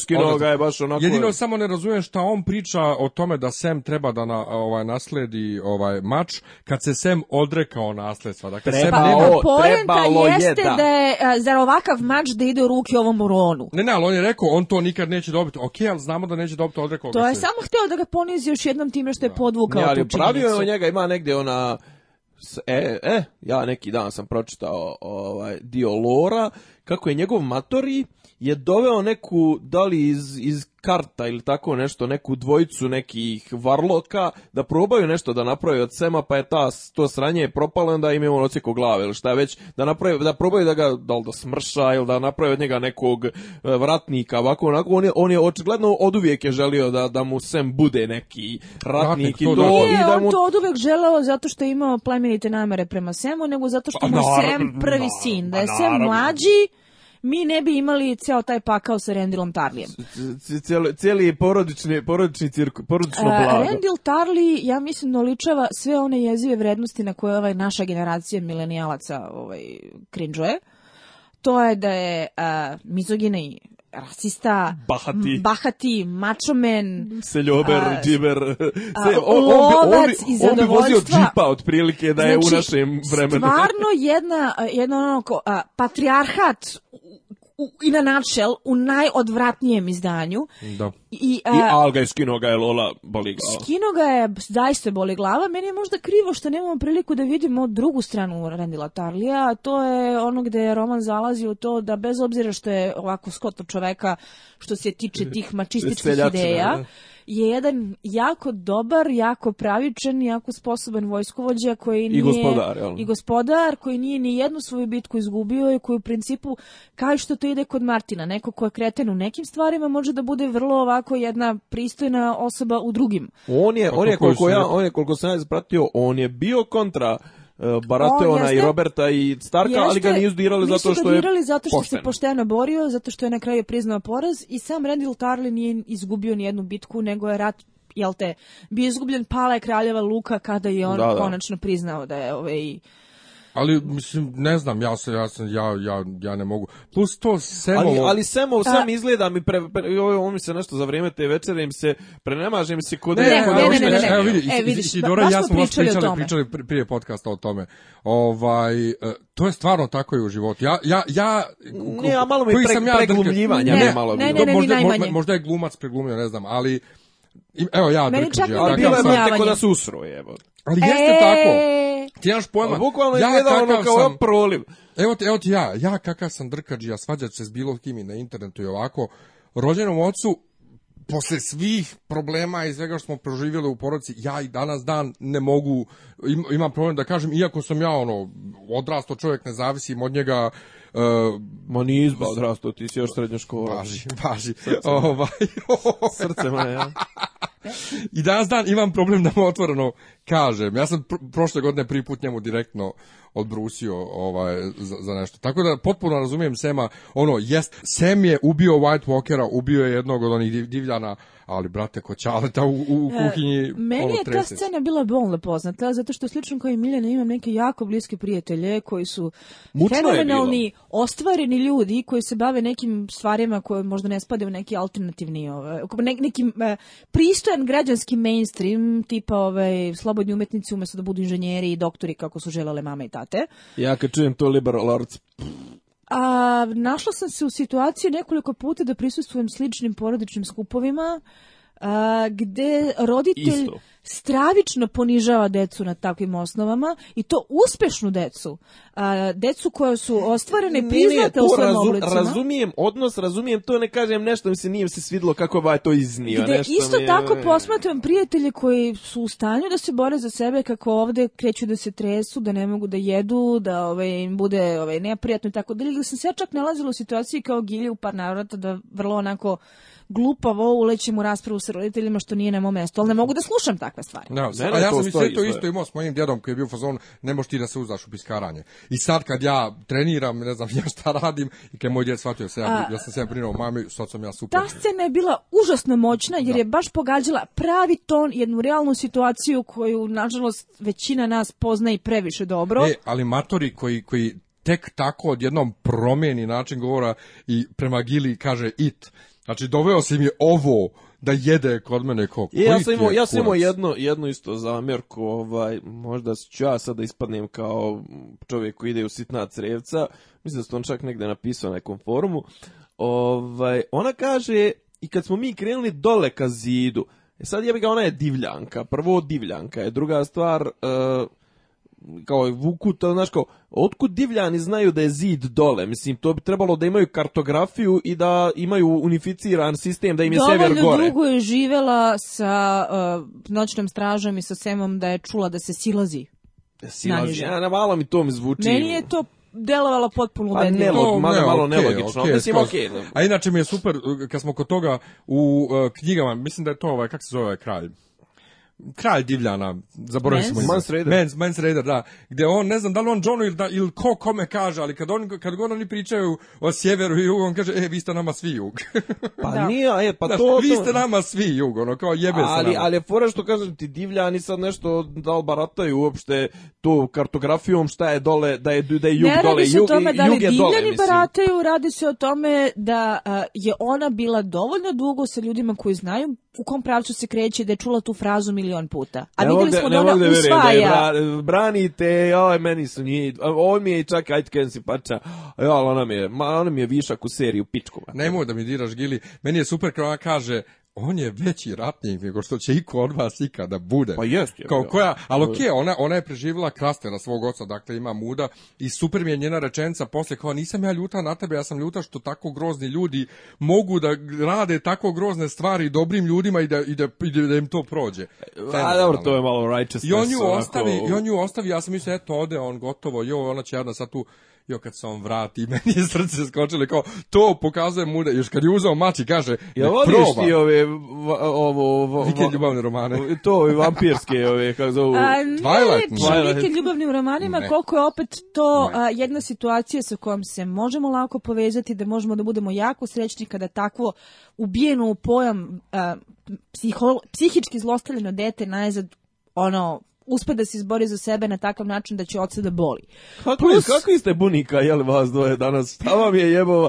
Skinuo ga, je baš onako... Jedino je. samo ne razumijem šta on priča o tome da Sam treba da na, ovaj, nasledi ovaj mač, kad se Sam odrekao nasledstva. Dakle, Treba, Sam nema... Pa, jeste da. da je, e, ovakav mač da ide u ruke ovom uronu Ne, ne, ali on je rekao, on to nikad neće dobiti. Okej, ali znamo da neće dobiti odrekao To je se. samo htio da ga ponizi još jednom time što je podvukao ali pravio je njega, ima negdje ona... E, e, ja neki dan sam pročitao ovaj, dio Lora, kako je njegov matori je doveo neku, da li iz, iz karta ili tako nešto, neku dvojicu nekih varloka, da probaju nešto da naprave od Sema, pa je ta, to sranje propalo, onda im je on ocijeko glave ili šta već, da, naprave, da probaju da ga, da li da smrša ili da naprave od njega nekog e, vratnika, ovako, onako, on je, on je očigledno od uvijek je želio da, da mu Sem bude neki ratnik, i da. da mu... on to od uvijek želeo zato što je imao plemenite namere prema Semu, nego zato što pa mu Sem prvi sin. Da je pa Sem mlađi, mi ne bi imali ceo taj pakao sa Rendilom Tarlijem. Cijeli, je porodični, porodični cirku, porodično e, blago. Rendil Tarli, ja mislim, noličava sve one jezive vrednosti na koje ovaj naša generacija milenijalaca ovaj, krinđuje. To je da je uh, i rasista, bahati, bahati mačomen, seljober, a, džiber, se, on, on, on, bi, on vozio džipa otprilike da je u znači, našem vremenu. stvarno jedna, jedna onako, a, patriarhat u, i na načel u najodvratnijem izdanju. Da. I, a, I Alga je skino ga je Lola boli glava. Skino ga je, zaista boli glava. Meni je možda krivo što nemamo priliku da vidimo drugu stranu Rendila Tarlija, a to je ono gde je Roman zalazi u to da bez obzira što je ovako skoto čoveka što se tiče tih mačističkih ideja, je jedan jako dobar, jako pravičan, jako sposoban vojskovođa koji nije... I gospodar, jel? I gospodar koji nije ni jednu svoju bitku izgubio i koji u principu, kao što to ide kod Martina, neko ko je kreten u nekim stvarima može da bude vrlo ovako jedna pristojna osoba u drugim. On je, pa on je koliko, ja, on je koliko sam ja ispratio, on je bio kontra E, Baratona i Roberta i Starka, ali ga nisu dirali zato što je zato što pošteno. se pošteno borio, zato što je na kraju priznao poraz i sam Randall Tarly nije izgubio ni jednu bitku, nego je rat jel te, bio izgubljen, pala je kraljeva Luka kada je on konačno priznao da je ovaj, ali mislim ne znam ja se ja sam ja ja ja ne mogu. Plus to Semo Ali ali Semo sam izgleda mi pre, on mi se nešto za vrijeme te večere im se prenemaže mi se kod ne, ne, ne, ne, ne, Evo e, vidiš, i ja smo pričali, pričali, pričali prije podcasta o tome. Ovaj to je stvarno tako i u životu. Ja ja ja ne, a malo mi pre, ja ne, malo. Ne, možda, možda je glumac pregumio, ne znam, ali Evo ja Meni čak ja, bilo da se evo. Ali jeste e! tako. Ti imaš pojma. Pa ja ono sam, proliv. Evo ti, evo ti ja, ja kakav sam drkađija, svađat se s bilo kim i na internetu i ovako, rođenom ocu, posle svih problema i svega što smo proživjeli u poroci, ja i danas dan ne mogu, imam problem da kažem, iako sam ja ono, odrasto čovjek, ne zavisim od njega, Uh, ma nije izba odrastao, ti si još srednja škola. Srce ovaj, moje, I danas dan imam problem da mu otvoreno kažem. Ja sam prošle godine prvi put njemu direktno odbrusio ovaj, za, za, nešto. Tako da potpuno razumijem Sema, ono, jest, Sem je ubio White Walkera, ubio je jednog od onih divljana ali brate u, u e, kuhinji Meni ono je ta scena bila bolno poznata, zato što slično kao i Miljana imam neke jako bliske prijatelje koji su Mučno fenomenalni, ostvareni ljudi koji se bave nekim stvarima koje možda ne spade u neki alternativni, ne, neki e, pristojan građanski mainstream, tipa ovaj, slobodni umetnici umesto da budu inženjeri i doktori kako su želele mama i tate. Ja kad čujem to liberal arts, a našla sam se u situaciji nekoliko puta da prisustvujem sličnim porodičnim skupovima a, gde roditelj stravično ponižava decu na takvim osnovama i to uspešnu decu. A, decu koja su ostvarene priznate u svom razu, Razumijem odnos, razumijem to, ne kažem nešto, mi se nije se svidlo kako je to iznio. Gde isto tako posmatram prijatelje koji su u stanju da se bore za sebe kako ovde kreću da se tresu, da ne mogu da jedu, da ovaj, im bude ovaj, neprijatno i tako dalje. Sam se čak nalazila u situaciji kao Gilje u par navrata da vrlo onako glupavo ulećem u raspravu sa roditeljima što nije na mom mestu, ali ne mogu da slušam takve stvari. ja sam i to isto imao s mojim djedom koji je bio u fazonu ne možeš ti da se uzaš u piskaranje. I sad kad ja treniram, ne znam ja šta radim, i kad je moj djed shvatio se, ja, sam se prinao mami, sad sam ja super. Ta scena je bila užasno moćna jer je baš pogađala pravi ton, jednu realnu situaciju koju, nažalost, većina nas pozna i previše dobro. E, ali matori koji, koji tek tako odjednom promijeni način govora i prema Gili kaže it. Znači, doveo si mi ovo da jede kod mene ko. ja sam imao, ja jedno, jedno isto zamjerku, ovaj, možda ću ja sada da ispadnem kao čovjek koji ide u sitna crevca, mislim da ste on čak negde napisao na nekom forumu, ovaj, ona kaže, i kad smo mi krenuli dole ka zidu, e sad je ga ona je divljanka, prvo divljanka je, druga stvar... E, kao je vuku, to, znaš kao, otkud divljani znaju da je zid dole? Mislim, to bi trebalo da imaju kartografiju i da imaju unificiran sistem, da im je Dovoljno sever gore. Dovoljno dugo je živela sa uh, noćnom stražom i sa Semom da je čula da se silazi. Silazi, ja, na malo mi to mi zvuči. Meni je to delovalo potpuno pa, ne, Nelog, malo, malo nelogično. Okay, mislim, okay. A inače mi je super, uh, kad smo kod toga u uh, knjigama, mislim da je to ovaj, kako se zove ovaj kralj? kralj divljana, zaboravio sam. Mans da. Gde on, ne znam da li on Johnu ili, da, ili ko kome kaže, ali kad, on, kad god oni pričaju o sjeveru i jugu, on kaže, e, vi ste nama svi jug. pa da. nije, e, pa to... Vi ste nama svi jug, ono, kao jebe ali, se Ali je fora što kažem ti, divljani sad nešto da li barataju uopšte tu kartografijom šta je dole, da je, da je jug ne, dole, jug, tome, da jug barataju, radi se o tome da je ona bila dovoljno dugo sa ljudima koji znaju u kom pravcu se kreće, da je čula tu frazu mili milion puta. A ne vidjeli smo da ona usvaja. Da branite, oj, meni su nji, ovo mi je čak, ajte ken si pača, ja, ona mi je, ma, ona mi je višak u seriju pičkova. Nemoj da mi diraš, Gili, meni je super kada ona kaže, on je veći ratnik nego što će iko od vas ikada bude. Pa jest. Je, Kao koja, ali okej, ona, ona je preživjela na svog oca, dakle ima muda i super mi je njena rečenica poslije kao nisam ja ljuta na tebe, ja sam ljuta što tako grozni ljudi mogu da rade tako grozne stvari dobrim ljudima i da, i da, da im to prođe. A dobro, to je malo righteousness. I on ju ostavi, onako... i on ju ostavi, ja sam mislio, eto, ode on gotovo, jo, ona će jedna sad tu jo kad se on vrati, meni je srce skočilo kao, to pokazuje muda, još kad je uzao i kaže, ja voliš ti ove, ovo, ovo, ljubavne romane. To, i vampirske, ove, kako zovu. Twilight. Ne, ljubavne ljubavnim romanima, koliko je opet to jedna situacija sa kojom se možemo lako povezati, da možemo da budemo jako srećni kada takvo ubijeno u pojam a, psihički zlostavljeno dete najzad ono uspe da se izbori za sebe na takav način da će od da boli. Kako, Plus, kako ste bunika, jel vas dvoje danas? Šta vam je jebova?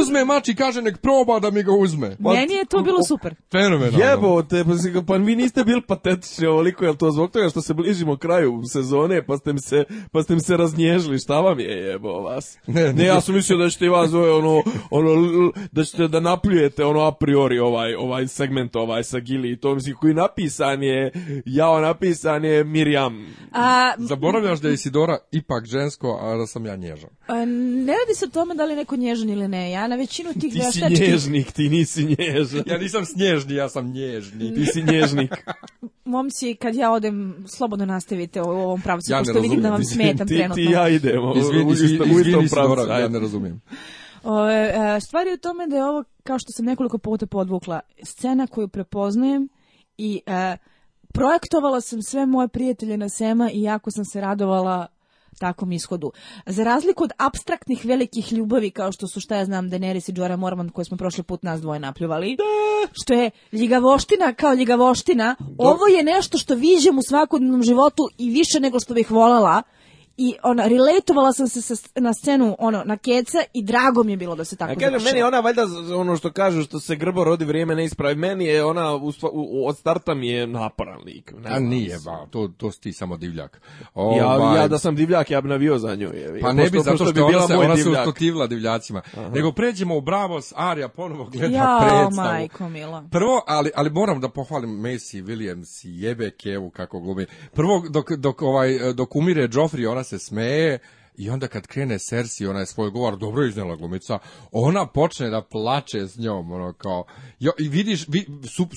uzme mač i kaže nek proba da mi ga uzme. Pa Meni je to bilo super. Fenomenalno. Jebo te, pa, pa vi niste bili patetični ovoliko, jel to zbog toga što se bližimo kraju sezone, pa ste mi se, pa ste mi se raznježili, šta vam je jebo vas? Ne, ja sam mislio da ćete i vas dvoje ono, ono, da ćete da napljujete ono a priori ovaj, ovaj segment ovaj sa Gili i to mislim koji napisan je, jao napisan je Mirjam. A, Zaboravljaš da je Isidora ipak žensko, a da sam ja nježan. ne radi se o tome da li neko nježan ili ne. Ja na većinu tih ti veštačkih... Ti si nježnik, ti nisi nježan. Ja nisam snježni, ja sam nježni. Ti si nježnik. Momci, kad ja odem, slobodno nastavite u ovom pravcu, ja pošto vidim da vam smetam ti, trenutno. Ti ja idemo u, istom, Ja ne razumijem. O, e, stvar u tome da je ovo, kao što sam nekoliko puta podvukla, scena koju prepoznajem i... E, projektovala sam sve moje prijatelje na Sema i jako sam se radovala takvom ishodu. Za razliku od abstraktnih velikih ljubavi kao što su šta ja znam Daenerys i Jorah Mormont koje smo prošli put nas dvoje napljuvali, što je ljigavoština kao ljigavoština, ovo je nešto što viđem u svakodnevnom životu i više nego što bih voljela i ona riletovala sam se na scenu ono na keca i drago mi je bilo da se tako kaže meni ona valjda ono što kažu što se grbo rodi vrijeme ne ispravi meni je ona u, u, od starta mi je naporan lik ne a nije ba to to si ti samo divljak o, ja, ja ovaj, da sam divljak ja bi navio za nju je. pa ne bi zato što, bi bila se, ona se ustotivila divljacima Aha. nego pređemo u Bravos Arija ponovo gleda ja, predstavu majko mila prvo ali ali moram da pohvalim Messi Williams jebe Kevu kako glumi prvo dok dok ovaj dok umire Joffrey ona se smeje i onda kad krene Sersi, ona je svoj govor dobro iznela glumica, ona počne da plače s njom, ono kao, jo, i vidiš, vi,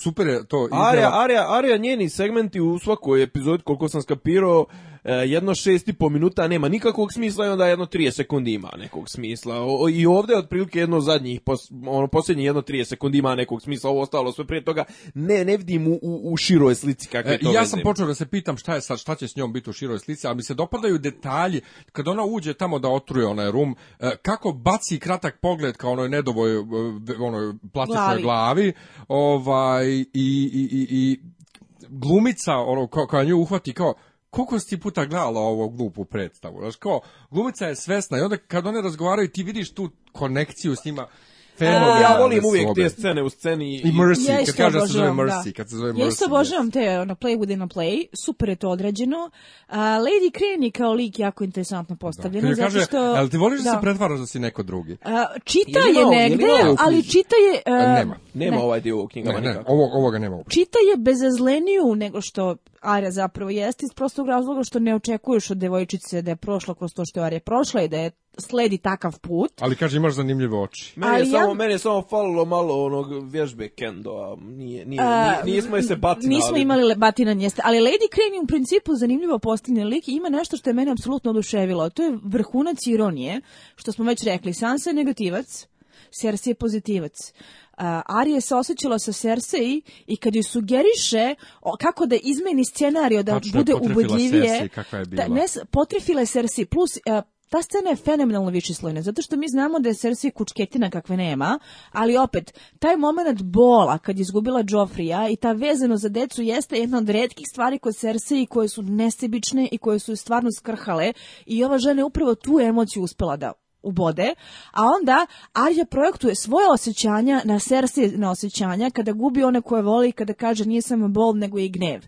super je to iznela. Arija, njeni segmenti u svakoj epizodi, koliko sam skapirao, E, jedno šest i po minuta nema nikakvog smisla i onda jedno trije sekundi ima nekog smisla. I ovdje otprilike jedno zadnjih, ono posljednje jedno trije sekundi ima nekog smisla, ovo ostalo sve prije toga. Ne, ne vidim u, u široj slici kakve e, Ja sam počeo da se pitam šta je sad, šta će s njom biti u široj slici, ali mi se dopadaju detalji. Kad ona uđe tamo da otruje onaj rum, e, kako baci kratak pogled kao onoj nedovoj e, onoj plastičnoj glavi. glavi, ovaj, i, i, i, glumica ono, koja nju uhvati kao, koliko si puta gledala ovo glupu predstavu? Znaš, kao, glumica je svesna i onda kad one razgovaraju ti vidiš tu konekciju s njima. ja volim uvijek te scene u sceni. I Mercy, ja kad kaže se zove Mercy. Da. Kad se zove Ja isto obožavam te ono, Play Within a Play, super je to određeno. Uh, Lady Crane je kao lik jako interesantno postavljena. Da. kaže, što... Ali ti voliš da, da se pretvaraš da si neko drugi? čita je, je negde, je ali čita je... E, nema. Nema ne. ovaj dio u knjigama ne, ne, ovo, ovoga nema uopće. Čita je bezazleniju nego što Arja zapravo jeste iz prostog razloga što ne očekuješ od devojčice da je prošla kroz to što je Arja prošla i da je sledi takav put. Ali kaže imaš zanimljive oči. Meni je, samo, samo falilo malo onog vježbe kendo, a nije, nije, a, nismo je se batina. Nismo imali batina njeste. Ali Lady Crane u principu zanimljivo postavljen lik i ima nešto što je mene apsolutno oduševilo. To je vrhunac ironije, što smo već rekli. Sansa je negativac, Cersei je pozitivac. Uh, Arije se osjećala sa Cersei i kad joj sugeriše kako da izmeni scenariju, da bude ubodljivije. Da, ne, potrefila je Cersei, plus uh, ta scena je fenomenalno višeslojna, zato što mi znamo da je Cersei kučketina kakve nema, ali opet, taj moment bola kad je izgubila Joffrija i ta vezano za decu jeste jedna od redkih stvari kod Cersei koje su nesebične i koje su stvarno skrhale i ova žena je upravo tu emociju uspela da ubode, a onda Arja projektuje svoje osjećanja na sersi na osjećanja kada gubi one koje voli i kada kaže nije samo bol nego i gnev.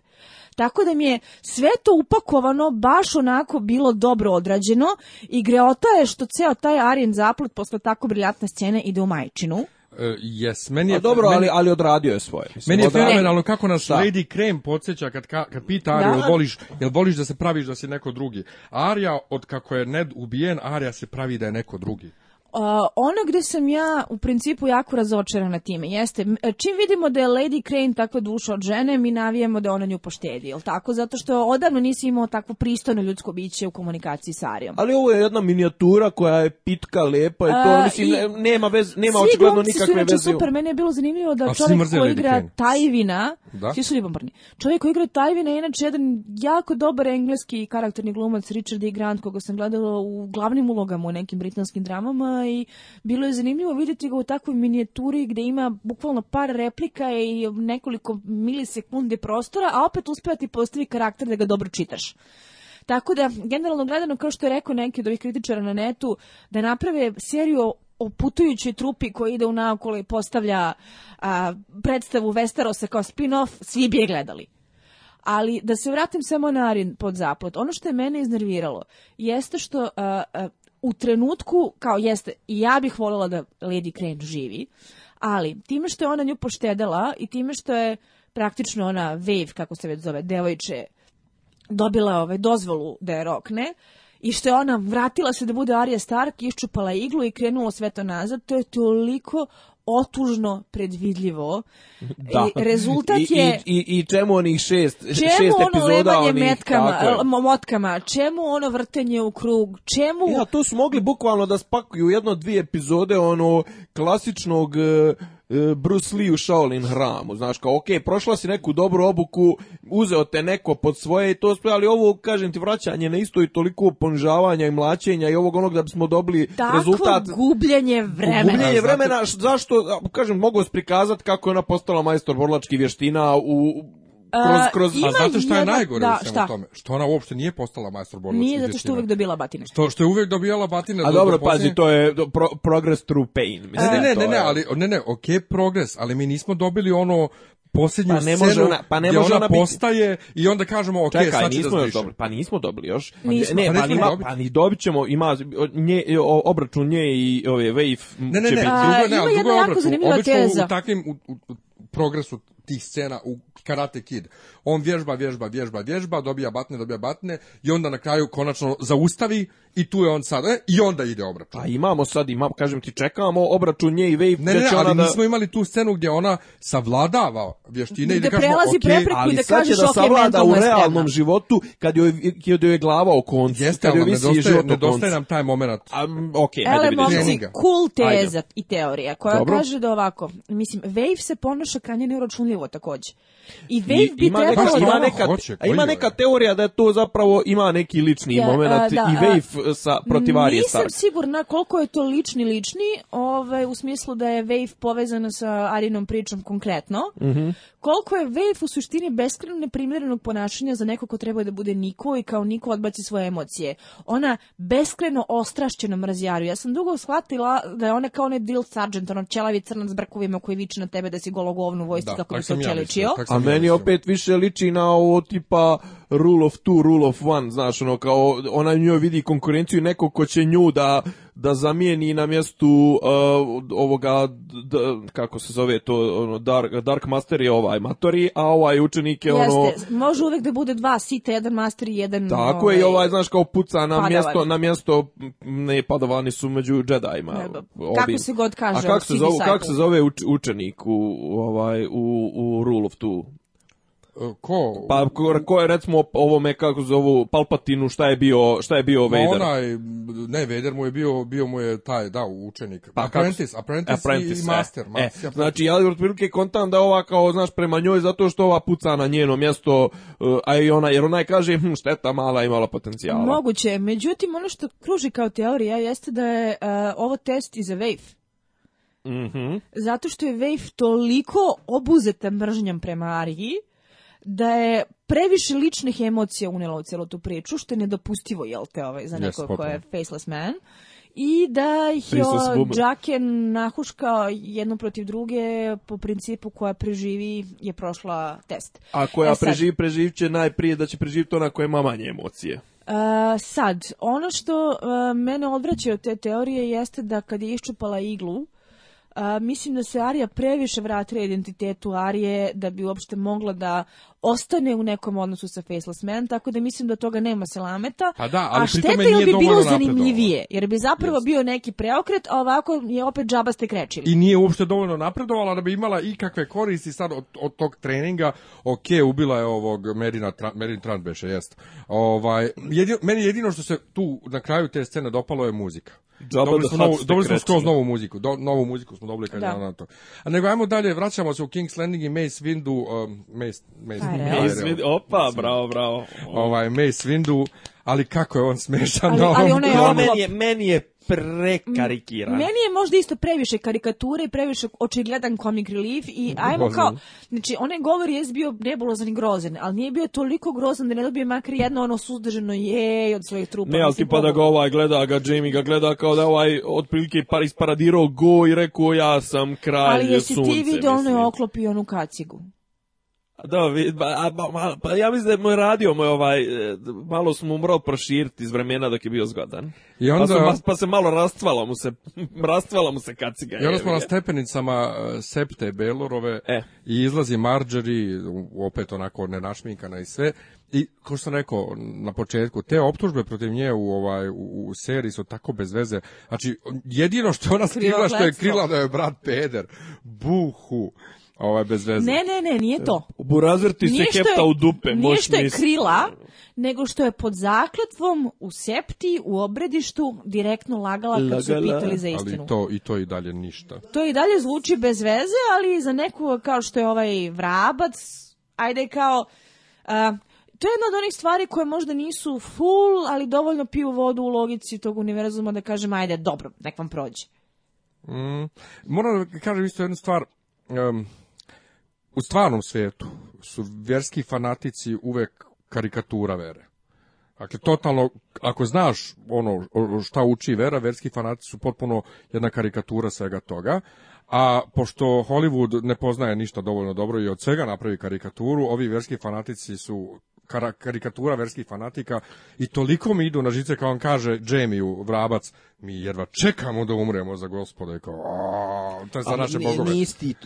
Tako da mi je sve to upakovano baš onako bilo dobro odrađeno i greota je što ceo taj Arjen zaplet posle tako briljatne scene ide u majčinu. E, jes, meni je... A dobro, ali, ali odradio je svoje. meni je fenomenalno kako nas Lady Krem podsjeća kad, kad pita Ariju, jel voliš, jel voliš da se praviš da si neko drugi? Arija, od kako je Ned ubijen, Arija se pravi da je neko drugi. Uh, ono gdje sam ja u principu jako razočarana time jeste, čim vidimo da je Lady Crane takva duša od žene, mi navijemo da ona nju poštedi, jel tako? Zato što odavno nisi imao takvo pristojno ljudsko biće u komunikaciji s Arijom. Ali ovo je jedna minijatura koja je pitka, lepa i to, mislim, nema, vez, nema očigledno nikakve veze. super, meni je bilo zanimljivo da čovjek koji igra Tajvina, svi su ljubomorni, čovjek koji igra Tajvina je inače jedan jako dobar engleski karakterni glumac Richard E. Grant, koga sam gledala u glavnim ulogama u nekim britanskim dramama, i bilo je zanimljivo vidjeti ga u takvoj minijaturi gdje ima bukvalno par replika i nekoliko milisekunde prostora, a opet uspeva ti postavi karakter da ga dobro čitaš. Tako da, generalno gledano, kao što je rekao neki od ovih kritičara na netu, da naprave seriju o putujućoj trupi koji ide u naokolo i postavlja predstavu Westerosa kao spin-off, svi bi je gledali. Ali da se vratim samo na pod zapad. Ono što je mene iznerviralo jeste što u trenutku, kao jeste, i ja bih voljela da Lady Crane živi, ali time što je ona nju poštedela i time što je praktično ona wave, kako se već zove, devojče, dobila ovaj dozvolu da je rokne, i što je ona vratila se da bude Arya Stark, iščupala iglu i krenula sve to nazad, to je toliko otužno predvidljivo. Da. I rezultat je... I, i, čemu onih šest, čemu šest ono epizoda metkama, motkama, čemu ono vrtenje u krug, čemu... Ja, to su mogli bukvalno da spakuju jedno, dvije epizode ono klasičnog... E, E, Bruce Lee u Shaolin hramu, znaš, kao, ok, prošla si neku dobru obuku, uzeo te neko pod svoje i to sve, ali ovo, kažem ti, vraćanje na isto i toliko ponižavanja i mlaćenja i ovog onog da bismo dobili rezultat. Tako gubljenje vremena. Gubljenje vremena, zašto, kažem, mogu prikazati kako je ona postala majstor borlačkih vještina u kroz, kroz, a znate šta je najgore da, u svemu tome? Što ona uopšte nije postala majstor borilac. Nije, zato što uvek dobijala batine. Što, što je uvek dobijala batine. A dobro, pazi, to je pro, progress through pain. Mislim, ne, ne, ne, ne, ali, ne, ne, ok, progress, ali mi nismo dobili ono posljednju pa ne može scenu, ona, pa ne može ona, ona postaje biti... i onda kažemo ok, Čekaj, sad nismo još dobili, pa nismo dobili još. Pa nismo. Ne, pa, pa, pa ni dobit ćemo, ima nje, obračun nje i ove Wave ne, ne, ne, će ne, biti. Ne, ne, ne, Obično teza. u takvim u, progresu que cena o Karate Kid. on vježba, vježba, vježba, vježba, dobija batne, dobija batne i onda na kraju konačno zaustavi i tu je on sad, e, i onda ide obračun. Pa imamo sad, imamo, kažem ti, čekamo obračun nje i Wave. Ne, ne, ali da... nismo imali tu scenu gdje ona savladava vještine i da, prelazi okay, prepreku i da kažeš, da savlada u realnom životu kad joj, kad joj je glava o koncu. Jeste, joj ali nedostaje, nedostaje nam taj moment. Um, ok, ajde momci, cool teza i teorija koja Dobro. kaže da ovako, mislim, Wave se ponaša krajnje neuročunljivo također. I Wave bi trebalo neka, ima, neka, ima neka teorija da je to zapravo ima neki lični moment da, i Wave e, sa protiv Arije Nisam sigurna koliko je to lični lični, ovaj, u smislu da je Wave povezana sa Arinom pričom konkretno. Mm Koliko je Wave u suštini beskreno neprimjerenog ponašanja za neko ko treba da bude Niko i kao Niko odbaci svoje emocije. Ona beskreno ostrašćeno mrazjaru. Ja sam dugo shvatila da je ona kao onaj drill sergeant, ono ćelavi crnac s brkovima koji viče na tebe da si gologovnu vojsku da, kako bi se očeličio. Ja a meni opet više liči na ovo tipa rule of two, rule of one, znaš, ono, kao ona njoj vidi konkurenciju i neko ko će nju da, da zamijeni na mjestu uh, ovoga, kako se zove to, ono, Dark, Dark Master je ovaj matori, a ovaj učenik je ono, Jeste, ono... može uvek da bude dva sita, jedan master i jedan... Tako je, i ovaj, ovaj znaš, kao puca na mjesto, na mjesto, ne, padavani su među džedajima. Kako Kako se god kaže, a kako se, zove, kako se zove učenik u, ovaj, u, u Rule of Two? E, ko? Pa ko je recimo ovome kako zovu Palpatinu šta je bio šta je bio Vader? onaj ne Vader mu je bio bio mu je taj da učenik. Pa apprentice, apprentice, apprentice, i master. E, master e. Znači ja otprilike kontam da ova kao znaš prema njoj zato što ova puca na njeno mjesto e, a i ona jer ona je kaže hm, šteta mala imala potencijala. Moguće, međutim ono što kruži kao teorija jeste da je e, ovo test i za Wave. Mm Zato što je Wave toliko obuzeta mržnjom prema Ariji, da je previše ličnih emocija unela u cijelu tu priču, što je nedopustivo, jel te, ovaj, za neko yes, ko je faceless man. I da ih je Džake nahuškao jednu protiv druge po principu koja preživi je prošla test. A koja e sad, preživi, preživit će najprije da će preživiti ona koja ima manje emocije. E, sad, ono što e, mene odvraća od te teorije jeste da kad je iščupala iglu, mislim da se Arija previše vratila identitetu Arije da bi uopšte mogla da ostane u nekom odnosu sa faceless man, tako da mislim da toga nema selameta. Pa da, ali a šteta je bi bilo zanimljivije, jer bi zapravo bio neki preokret, a ovako je opet džaba ste krećili. I nije uopšte dovoljno napredovala da bi imala i kakve koristi sad od, od tog treninga. Ok, ubila je ovog Merina, Merin jest. Ovaj, meni jedino što se tu na kraju te scene dopalo je muzika. dobili smo, skroz novu muziku. novu muziku smo dobili kad na to. A nego ajmo dalje, vraćamo se u King's Landing i Mace Windu, um, Mace, Mace Mace Opa, bravo, bravo. Ovaj, Mace Windu, ali kako je on smešan ali, na ovom ali je meni, je, meni je prekarikiran. Meni je možda isto previše karikature i previše očigledan comic relief i ajmo kao, znači onaj govor je bio nebulozan i grozen ali nije bio toliko grozan da ne dobije makar jedno ono suzdržano jej od svojih trupa. Ne, ali ti pa da ga ovaj gleda, ga Jimmy ga gleda kao da ovaj otprilike par isparadirao go i rekao ja sam kralj sunce. Ali jesi ti vidio ono je onu kacigu? ba, pa ja mislim da je moj radio moj ovaj, e, malo smo morao proširiti iz vremena dok je bio zgodan. I onda, pa, pa se malo rastvalo mu se, rastvalo mu se kaciga. I onda smo na stepenicama e, Septe Belorove e. i izlazi Marjorie, opet onako nenašminkana i sve. I, kao što sam rekao na početku, te optužbe protiv nje u, ovaj, u, seriji su tako bez veze. Znači, jedino što ona skrila što je krila da je brat peder. Buhu. Ovaj bez veze. Ne, ne, ne, nije to. U burazrti se kepta u dupe, Nije što je krila, nego što je pod zakletvom u septi, u obredištu, direktno lagala kad su pitali za istinu. Ali to, i to i dalje ništa. To i dalje zvuči bez veze, ali za neku, kao što je ovaj vrabac, ajde kao... Uh, to je jedna od onih stvari koje možda nisu full, ali dovoljno piju vodu u logici tog univerzuma da kažem, ajde, dobro, nek vam prođe. Mm, moram da kažem isto jednu stvar u stvarnom svijetu su vjerski fanatici uvek karikatura vere. Dakle, totalno, ako znaš ono šta uči vera, verski fanatici su potpuno jedna karikatura svega toga, a pošto Hollywood ne poznaje ništa dovoljno dobro i od svega napravi karikaturu, ovi verski fanatici su kar karikatura verskih fanatika i toliko mi idu na žice kao on kaže Džemiju Vrabac mi jedva čekamo da umremo za gospode kao to je za naše bogove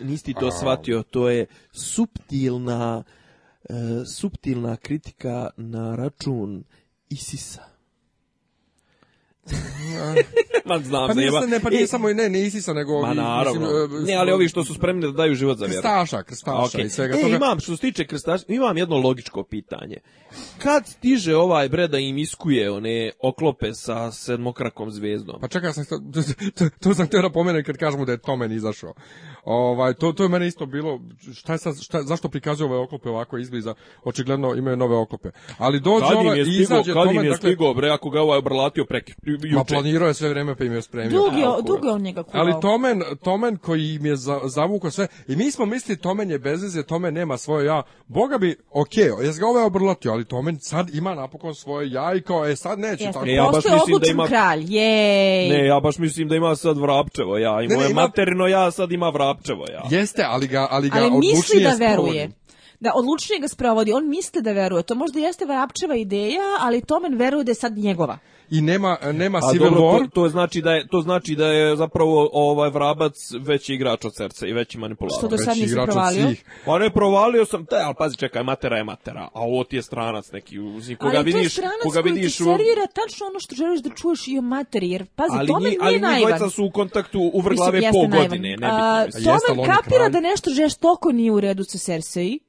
nisi, to shvatio to je suptilna e, suptilna kritika na račun Isisa Ma znam, pa ne, pa nije I... samo ne, nisi sa nego... naravno. Mislim, ne, e, ali ovi što su spremni da daju život za vjeru. Krstaša, krstaša i svega e, imam, što se tiče krstaša, imam jedno logičko pitanje. Kad stiže ovaj bre da im iskuje one oklope sa sedmokrakom zvezdom? Pa čekaj, sam, to, to, to sam htio da kad kažem da je Tomen izašao. Ovaj, to, to je mene isto bilo, šta je sa, šta, zašto prikazuje ove oklope ovako izbliza? Očigledno imaju nove oklope. Ali dođe ovaj, izađe Kad im ovaj- je dakle- stigo bre, ako ga ovaj obrlatio, preko. Ma planirao je sve vrijeme pa im je spremio. Dugo je, on njega Ali Tomen, Tomen koji im je za, zavukao sve i mi smo mislili Tomen je bez veze, Tomen nema svoje ja. Boga bi, okej, okay, jes ga ove ovaj obrlatio, ali Tomen sad ima napokon svoje ja i kao, e sad neće tako. Ne, ja baš mislim da ima kralj. Ne, ja baš mislim da ima sad vrapčevo ja i moje ima... materno ja sad ima vrapčevo ja. Jeste, ali ga ali ga ali misli da vjeruje. da odlučnije ga sprovodi, on misli da veruje. To možda jeste Vrapčeva ideja, ali Tomen veruje da je sad njegova i nema nema A Civil dobro, War. To, to, znači da je to znači da je zapravo ovaj Vrabac veći igrač od srca i veći manipulator. Što do sad nisi provalio? Pa ne provalio sam te, al pazi čekaj, matera je matera, a ovo ti je stranac neki uz koga ali vidiš, to je koga vidiš. Ali servira tačno ono što želiš da čuješ i o materi, jer pazi ali Tomen nije ali Ali dvojica su u kontaktu u vrglave po godine, ne a, Tomen kapira kralj. da nešto toko nije u redu sa Cersei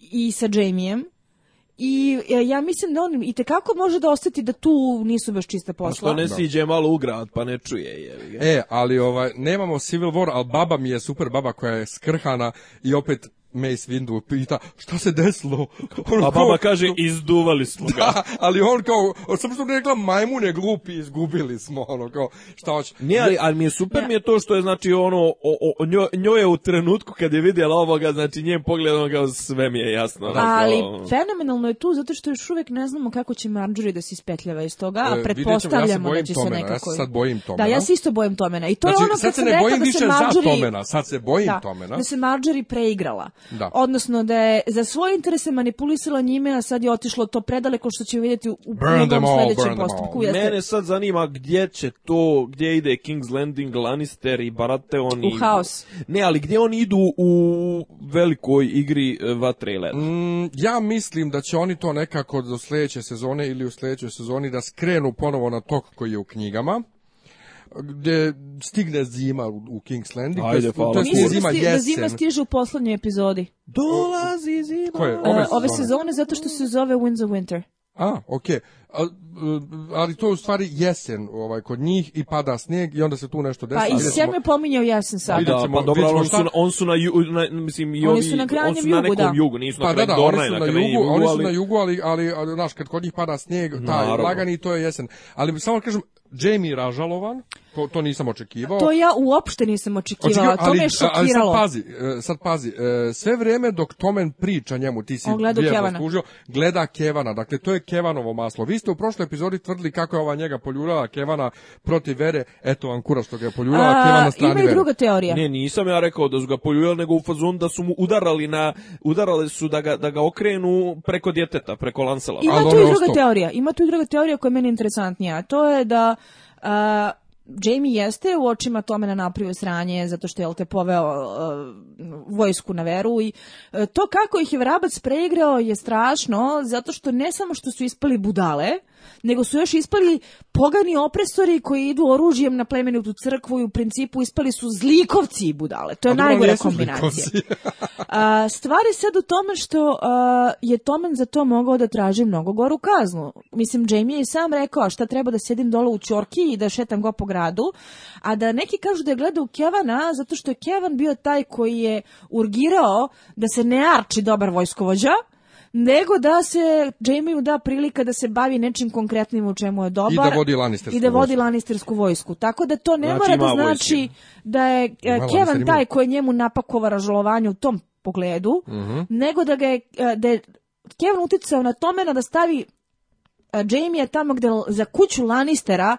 i sa Jamiem i e, ja mislim da on i kako može da ostati da tu nisu baš čista pa posla. Pa što ne siđe malo u grad, pa ne čuje je. E, ali ovaj nemamo Civil War, ali baba mi je super baba koja je skrhana i opet Mace Windu pita šta se desilo. On A baba kaže izduvali smo ga. Da, ali on kao, sam što rekla majmune glupi, izgubili smo, ono kao, šta hoće. ali, ali mi je super mi je to što je, znači, ono, o, njoj, je u trenutku kad je vidjela ovoga, znači, njem pogledom ono kao sve mi je jasno. Ono ali fenomenalno je tu, zato što još uvijek ne znamo kako će Marjorie da se ispetljava iz toga, a e, pretpostavljamo da će se nekako... sad bojim Tomena. Da, ja se isto bojim Tomena. I to je znači, ono kad se Marjorie... Sad se bojim za Tomena. Sad se bojim da, Tomena. Da se preigrala. Da. Odnosno da je za svoje interese manipulisala njime, a sad je otišlo to predaleko što ćemo vidjeti u mnogom sljedećem postupku. Jeste... Mene sad zanima gdje će to, gdje ide King's Landing, Lannister i Baratheon i... U haos. Ne, ali gdje oni idu u velikoj igri e, vatre mm, ja mislim da će oni to nekako do sljedeće sezone ili u sljedećoj sezoni da skrenu ponovo na tok koji je u knjigama gdje stigne zima u King's Landing. Ajde, pa, To je zima jesen. Da zima stiže u poslednjoj epizodi. Dolazi zima. Koje? Ove, ove sezone zato što se zove Winds of Winter. A, okej. Okay. E, ali to u stvari jesen ovaj kod njih i pada snijeg i onda se tu nešto desi. Pa i sjeme pominjao jesen sad. Pa da, pa dobro, su, on su na, mislim i oni, su na nekom jugu, da. Jugu, nisu pa, da, da, oni su na, jugu, oni su na jugu, ali ali znaš kad kod njih pada snijeg, taj lagani to je jesen. Ali samo kažem Jamie Ražalovan, to, nisam očekivao. To ja uopšte nisam očekivao to me je šokiralo. Ali sad pazi, e, sad pazi, e, sve vrijeme dok Tomen priča njemu, ti si vjerno gleda Kevana, dakle to je Kevanovo maslo. Vi ste u prošloj epizodi tvrdili kako je ova njega poljurala Kevana protiv Vere. Eto vam kura što ga je poljurala A, Kevana strani Vere. Ima i druga teorija. Ne, nisam ja rekao da su ga poljurali, nego u fazon da su mu udarali na, udarali su da ga, da ga okrenu preko djeteta, preko Lancela. Ima tu i druga teorija. Ima tu i druga teorija koja je meni interesantnija. To je da... Jamie jeste u očima Tome na napravio sranje zato što je te poveo uh, vojsku na veru i uh, to kako ih je Vrabac preigrao je strašno zato što ne samo što su ispali budale, nego su još ispali pogani opresori koji idu oružjem na plemenitu crkvu i u principu ispali su zlikovci i budale. To je najgora kombinacija. a, stvar je sad u tome što je Tomen za to mogao da traži mnogo goru kaznu. Mislim, Jamie je i sam rekao šta treba da sjedim dole u Ćorki i da šetam go po gradu, a da neki kažu da je gledao Kevana zato što je Kevan bio taj koji je urgirao da se ne arči dobar vojskovođa, nego da se Jamie da prilika da se bavi nečim konkretnim u čemu je dobar. I da vodi Lannistersku, i da vodi Lannistersku vojsku. Tako da to ne znači, mora da znači da je ima e, Kevin taj koji njemu napakova ražalovanje u tom pogledu, mhm. nego da ga je, e, da Kevin uticao na tome da stavi e, Jamie tamo gde za kuću Lannistera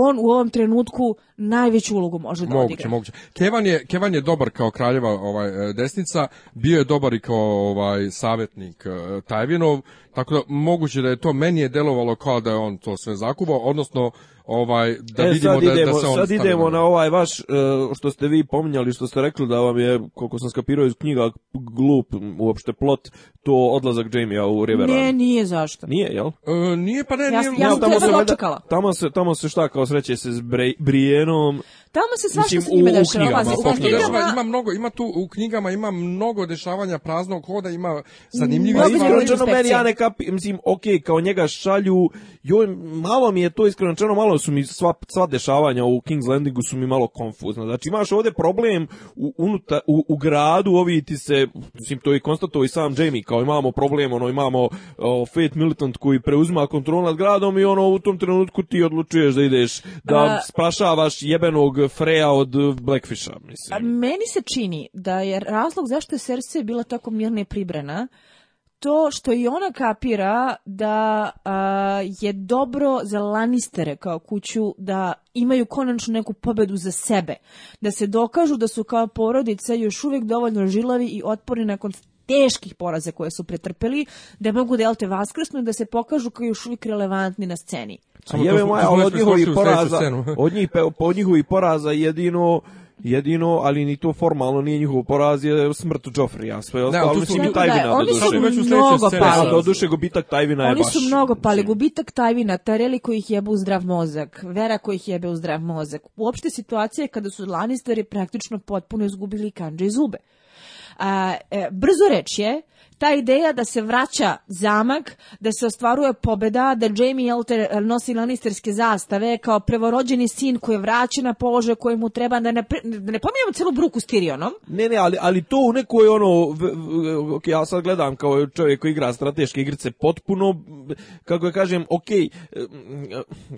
on u ovom trenutku najveću ulogu može da odigra. Moguće, Kevan je, Kevan je dobar kao kraljeva ovaj, e, desnica, bio je dobar i kao ovaj, savjetnik e, Tajvinov, tako da moguće da je to, meni je delovalo kao da je on to sve zakuvao, odnosno ovaj da e, vidimo sad da, idemo, da se on sad idemo na ovaj vaš e, što ste vi pominjali što ste rekli da vam je koliko sam skapirao iz knjiga glup uopšte plot to odlazak Jamiea u Rivera. Ne, nije zašto. Nije, jel? E, nije pa ne, ja, nije. Ja, sam tamo se očekala. Tamo se tamo se šta kao sreće se s Brienom. Tamo se svašta s njime dešava. U knjigama ima mnogo, ima tu u knjigama ima mnogo dešavanja praznog hoda, ima zanimljivih stvari. Iskreno meni ja ne mislim, okej, kao njega šalju, joj, malo mi je to iskreno malo malo su mi sva, sva dešavanja u King's Landingu su mi malo konfuzna. Znači imaš ovdje problem u, unuta, u, gradu, ovi ti se, mislim to i konstatovao i sam Jamie, kao imamo problem, ono imamo o, Fate Militant koji preuzima kontrol nad gradom i ono u tom trenutku ti odlučuješ da ideš, da a, sprašavaš jebenog Freja od Blackfisha, mislim. meni se čini da je razlog zašto je Cersei bila tako mirna i to što i ona kapira da je dobro za Lannistere kao kuću da imaju konačno neku pobedu za sebe, da se dokažu da su kao porodica još uvijek dovoljno žilavi i otporni nakon teških poraza koje su pretrpeli, da mogu da te vaskrsnu i da se pokažu kao još uvijek relevantni na sceni. A od od poraza jedino Jedino, ali ni to formalno nije njihov poraz, je smrt Joffrey, sve ostalo mislim i Tajvina. Oni su mnogo pali. Do gubitak Tajvina je baš. Oni su mnogo pali. Gubitak Tajvina, Tareli koji ih jebe u zdrav mozak, Vera koji ih jebe u zdrav mozak. Uopšte situacija je kada su Lannisteri praktično potpuno izgubili kanđe i zube. A, e, brzo reč je ta ideja da se vraća zamak, da se ostvaruje pobeda, da Jamie Alter nosi lanisterske zastave kao prevorođeni sin koji je vraćen na položaj koji mu treba, da ne, da ne celu bruku s Tyrionom. Ne, ne, ali, ali to u nekoj ono, ok, ja sad gledam kao čovjek koji igra strateške igrice potpuno, kako da kažem, ok, eh,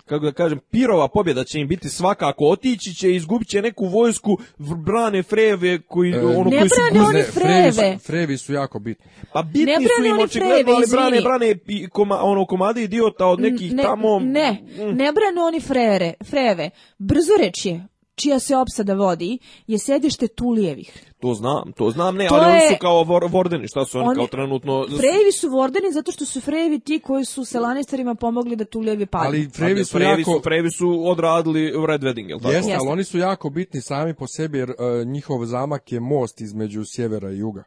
kako da kažem, pirova pobjeda će im biti svakako, otići će, izgubit će neku vojsku, brane freve koji, e, ono, ne brane oni freve. Frevi su jako bitni. Pa bitni ne su im očigledno, ali brane, brane koma, ono, komade idiota od nekih ne, tamo... Ne, mm. ne brane oni frere, freve. Brzo reč je, čija se opsada vodi, je sedište Tulijevih. To znam, to znam, ne, to ali oni su kao vor, vordeni, šta su oni, kao trenutno... Frejevi su vordeni zato što su frejevi ti koji su lanisterima pomogli da Tulijevi padu. Ali pa frejevi su, frejevi Su, odradili Red Wedding, je li tako? Jeste, ali oni su jako bitni sami po sebi, jer e, njihov zamak je most između sjevera i juga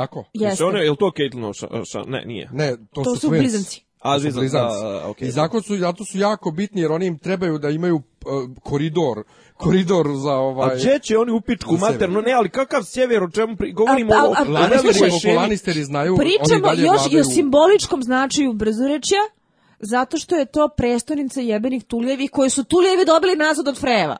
tako? Jeste. je li to Caitlyn Ne, nije. Ne, to, su, blizanci. A, su I zato su, su jako bitni jer oni im trebaju da imaju e, koridor, koridor za ovaj... A če će oni u pičku materno, ne, ali kakav sjever, o čemu govorimo a, a, o... znaju, Pričamo još i o simboličkom značaju brzorečja, zato što je to prestonica jebenih tuljevi koje su Tuljevi dobili nazad od Frejeva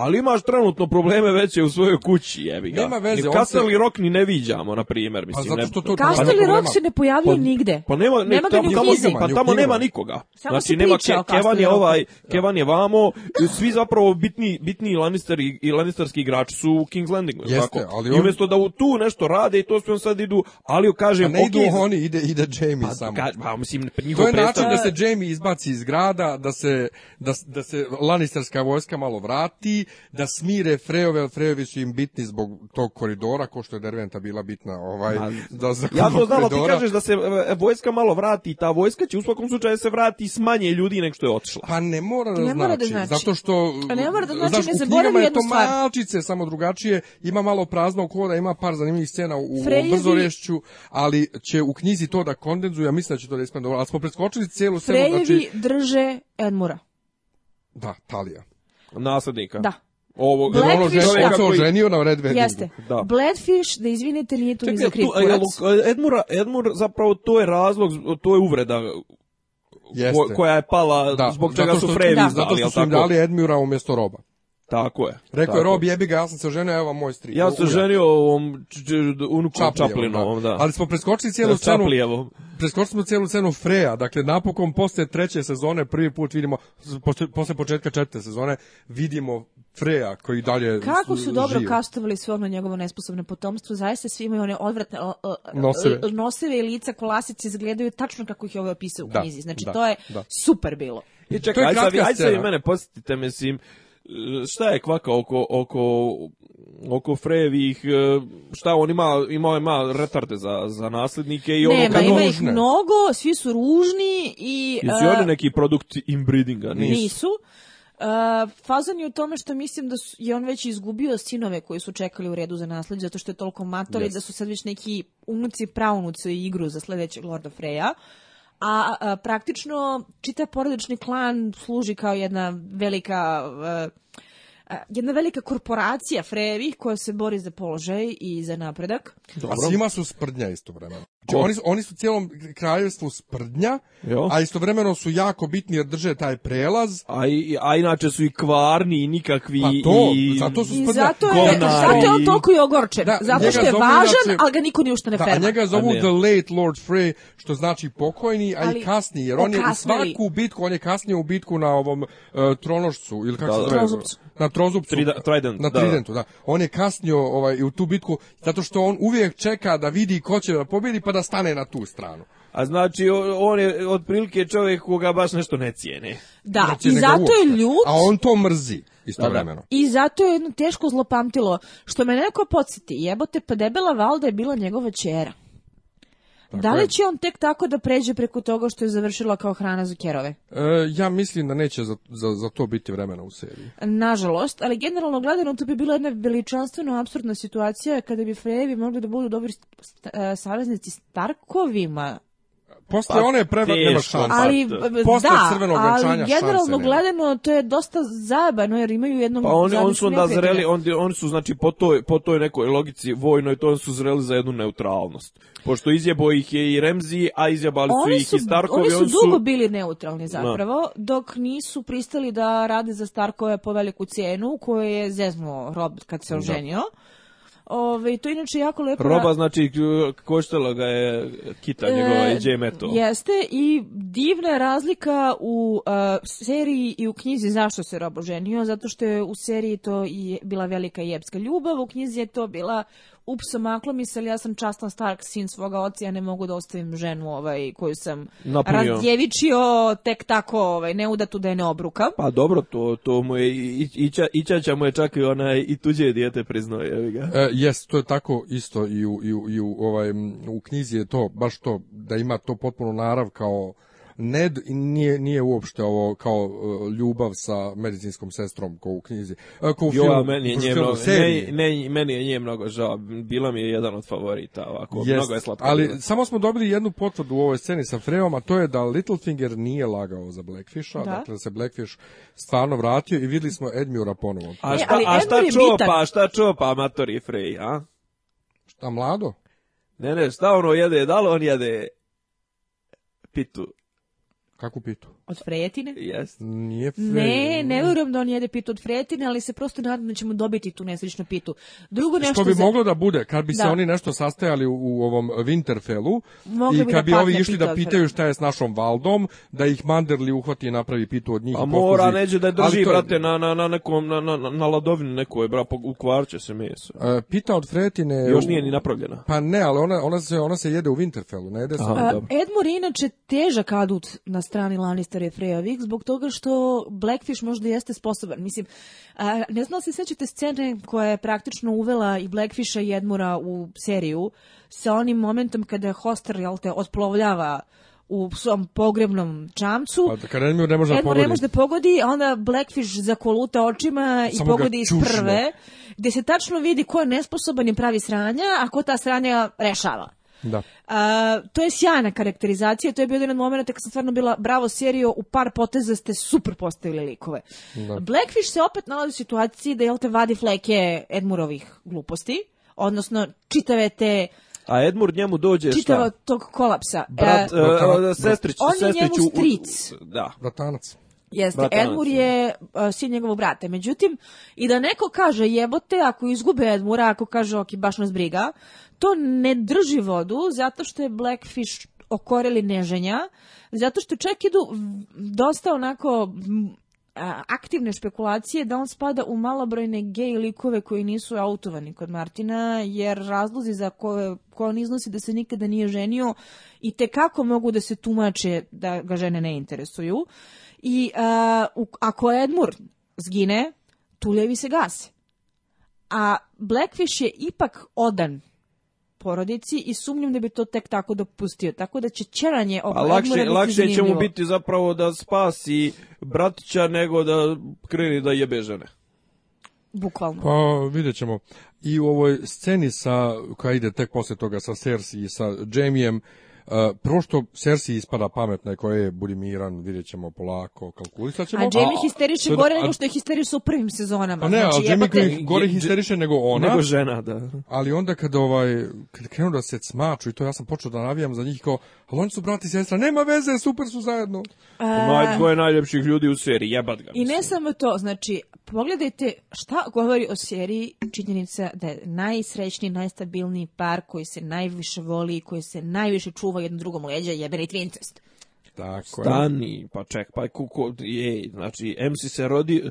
ali imaš trenutno probleme veće u svojoj kući, jebi ga. Nema veze, ni se... Rock ni ne viđamo na primjer, mislim. Pa zato što to Kastel pa Rock se ne pojavljaju pa, nigde. Pa nema, ne, nema tamo, tamo, pa tamo nema nikoga. Samo znači nema ke, Kevan je ovaj, Kevan je vamo, svi zapravo bitni bitni Lannister i, i Lannisterski igrači su u Kings Landing Jeste, tako. Ali on... I umjesto da u tu nešto rade i to sve on sad idu, ali kažem, pa ne okay, idu oni, ide ide Jamie pa, samo. Ka, pa mislim njihov To je način da se Jamie izbaci iz grada, da se da, da se Lannisterska vojska malo vrati da smire frejove, ali frejovi su im bitni zbog tog koridora, ko što je Derventa bila bitna ovaj, da za Ja to znam, ti kažeš da se e, e, vojska malo vrati, ta vojska će u svakom slučaju se vrati s manje ljudi nek što je otišla. Pa ne mora da, ne znači, mora da znači, znači. zato što Pa ne mora da znači, znaš, ne jednu stvar. Malčice, samo drugačije, ima malo praznog koda, ima par zanimljivih scena u, Frejevi... u Brzorešću, ali će u knjizi to da kondenzuje, ja mislim da će to da ispane dobro, ali smo preskočili cijelu scenu. Frejevi znači... drže Edmura. Da, Talija. Naslednika. Da. Ovog, Blackfish, ono da. Koji... ženio na Red Wedding. Jeste. Da. Blackfish, da izvinite, nije tu Čekaj, ni za kriv Edmura, Edmur, zapravo to je razlog, to je uvreda Jeste. koja je pala da. zbog čega su Frevi izdali. Zato što su im dali Edmura umjesto roba. Tako je. Rekao je Rob jebi ga, ja sam se oženio, evo moj strik. Ja sam se ženio ovom unukom da. Ali smo preskočili cijelu scenu. Preskočili smo cijelu scenu Freja, dakle napokon posle treće sezone prvi put vidimo posle početka četvrte sezone vidimo Freja koji dalje Kako su dobro živ. kastovali sve ono njegovo nesposobno potomstvo, zaista svi imaju one odvratne nosive. i lica kolasice izgledaju tačno kako ih je ovo opisao u knjizi. Znači to je super bilo. I čekaj, ajde, sad i mene, posjetite me svim šta je kvaka oko, oko, oko Frejevih, e, šta on ima, imao ima retarde za, za nasljednike i ono Nema, ima ih mnogo, svi su ružni i... Jesi uh, neki produkt inbreedinga? Nisu. nisu. E, uh, fazan je u tome što mislim da je on već izgubio sinove koji su čekali u redu za nasled zato što je toliko matori yes. da su sad već neki unuci praunuci igru za sljedećeg Lorda Freja a, praktično čitav porodični klan služi kao jedna velika e, jedna velika korporacija frevi koja se bori za položaj i za napredak. Dobro. A svima su sprdnja istovremeno. Znači, oni, su, oni su cijelom kraljevstvu sprdnja, jo. a istovremeno su jako bitni jer drže taj prelaz. A, a inače su i kvarni i nikakvi. Pa to, i, zato su sprdnja. zato, je, zato on toliko i ogorčen. Da, zato što je važan, ali ga niko ni ne da, A njega zovu a The Late Lord Frey, što znači pokojni, a ali, i kasni, jer on je u svaku bitku, on je kasnije u bitku na ovom uh, e, tronošcu, ili kako da, se zove? na Trozupcu. na Tridentu, da. On je kasnio ovaj, u tu bitku zato što on uvijek čeka da vidi ko će da pobjedi pa da stane na tu stranu. A znači, on je otprilike čovjek ga baš nešto ne cijene. Da, i zato je ljud... A on to mrzi. Istovremeno. I zato je jedno teško zlopamtilo, što me neko podsjeti, jebote, pa debela Valda je bila njegova čera da li će on tek tako da pređe preko toga što je završila kao hrana za kerove? E, ja mislim da neće za, za, to biti vremena u seriji. Nažalost, ali generalno gledano to bi bila jedna veličanstveno absurdna situacija kada bi Frejevi mogli da budu dobri st e, saveznici s Posle pa, one predat nema pa, Ali, da, ali generalno gledano to je dosta zajebano jer imaju jednom... Pa oni, on su onda zreli, on, oni su znači po toj, po toj nekoj logici vojnoj, to oni su zreli za jednu neutralnost. Pošto izjebo ih je i Remzi, a izjebali su oni ih su, i Starkovi. Oni su dugo bili neutralni zapravo, dok nisu pristali da rade za Starkove po veliku cijenu koju je zeznuo rob kad se oženio. Ove, to je inače jako lepo... Roba, znači, koštala ga je kita e, njegova i e Jeste, i divna razlika u seriji i u knjizi Zašto se robo ženio, zato što je u seriji to i bila velika jebska ljubav, u knjizi je to bila ups, maklo mi se, ali ja sam častan stark sin svoga oca, ne mogu da ostavim ženu ovaj, koju sam Napunio. razdjevičio tek tako, ovaj, ne udatu da je ne obruka. Pa dobro, to, to mu je, i, mu je čak i onaj, i tuđe dijete priznao, je e, jes, to je tako isto i u, i, u, i u, ovaj, u knjizi je to, baš to, da ima to potpuno narav kao Ned nije, nije uopšte ovo kao e, ljubav sa medicinskom sestrom ko u knjizi. E, ko u jo, meni je mnogo, meni je mnogo žao. Bila mi je jedan od favorita ovako. mnogo je Ali samo smo dobili jednu potvrdu u ovoj sceni sa Freom a to je da Littlefinger nije lagao za Blackfisha. Da? Dakle, se Blackfish stvarno vratio i vidli smo Edmura ponovo. A e, šta, a šta čopa, šta amatori Frey, a? Šta mlado? Ne, ne, šta ono jede, da li on jede pitu? Kakvu pitu? Od fretine? Yes, nije Ne, ne vjerujem da on jede pitu od Fretine, ali se prosto nadam da ćemo dobiti tu nesrećnu pitu. Drugo nešto... Što bi moglo da bude, kad bi da. se oni nešto sastajali u, ovom Winterfellu i kad bi, ovi išli da pitaju šta je s našom Valdom, da ih Manderli uhvati i napravi pitu od njih. A pa mora, neđe da je drži, brate, na, na, na, nekom, na, na, na ladovinu nekoj, bra, se meso. E, pita od Fretine. Još nije ni napravljena. Pa ne, ali ona, ona, se, ona se jede u Winterfellu, ne jede se... E, Edmur inače teža kadut na strani Lannister majstor je zbog toga što Blackfish možda jeste sposoban. Mislim, ne znam li se sećate scene koja je praktično uvela i Blackfisha i Edmura u seriju sa onim momentom kada Hoster, jel te, otplovljava u svom pogrebnom čamcu. Pa, kada ne može da pogodi. ne može da pogodi, a onda Blackfish zakoluta očima i pogodi iz prve, gde se tačno vidi ko je nesposoban i pravi sranja, a ko ta sranja rešava. Da. to je sjajna karakterizacija, to je bio jedan od momenta kad sam stvarno bila bravo serio, u par poteza ste super postavili likove. Blackfish se opet nalazi u situaciji da jel te vadi fleke Edmurovih gluposti, odnosno čitave te a Edmur njemu dođe šta? Čitava tog kolapsa. Brat, e, e, sestrić, on je njemu stric. da. Bratanac. Jeste, Edmur ono, je uh, sin njegovog brata. Međutim, i da neko kaže jebote, ako izgube Edmura, ako kaže ok, baš nas briga, to ne drži vodu zato što je Blackfish okoreli neženja, zato što čak idu dosta onako aktivne špekulacije da on spada u malobrojne gej likove koji nisu autovani kod Martina, jer razlozi za koje, on iznosi da se nikada nije ženio i te kako mogu da se tumače da ga žene ne interesuju. I uh, ako Edmur zgine, tuljevi se gase. A Blackfish je ipak odan porodici i sumnjam da bi to tek tako dopustio. Tako da će čeranje oko A lakše, biti će mu biti zapravo da spasi bratića nego da kreni da jebe žene. Bukvalno. Pa vidjet ćemo. I u ovoj sceni sa, koja ide tek poslije toga sa Cersei i sa Jamiem, E, prvo što Cersei ispada pametna koja je budimiran, vidjet ćemo polako, kalkulisat ćemo. A Jamie histeriše gore nego što je histeriše u prvim sezonama. A ne, znači, Jamie gore histeriše nego ona. Nego žena, da. Ali onda kad ovaj, kad krenu da se smaču i to ja sam počeo da navijam za njih kao, ali oni su brati sestra, nema veze, super su zajedno. Ma, najljepših ljudi u seriji, jebat ga. I ne samo to, znači, pogledajte šta govori o seriji činjenica da je najsrećniji, najstabilniji par koji se najviše voli i koji se najviše čuva duva jedno drugom leđa jebeni tvincest. Tako Stani, pa ček, pa kuko, je, znači, MC se rodi,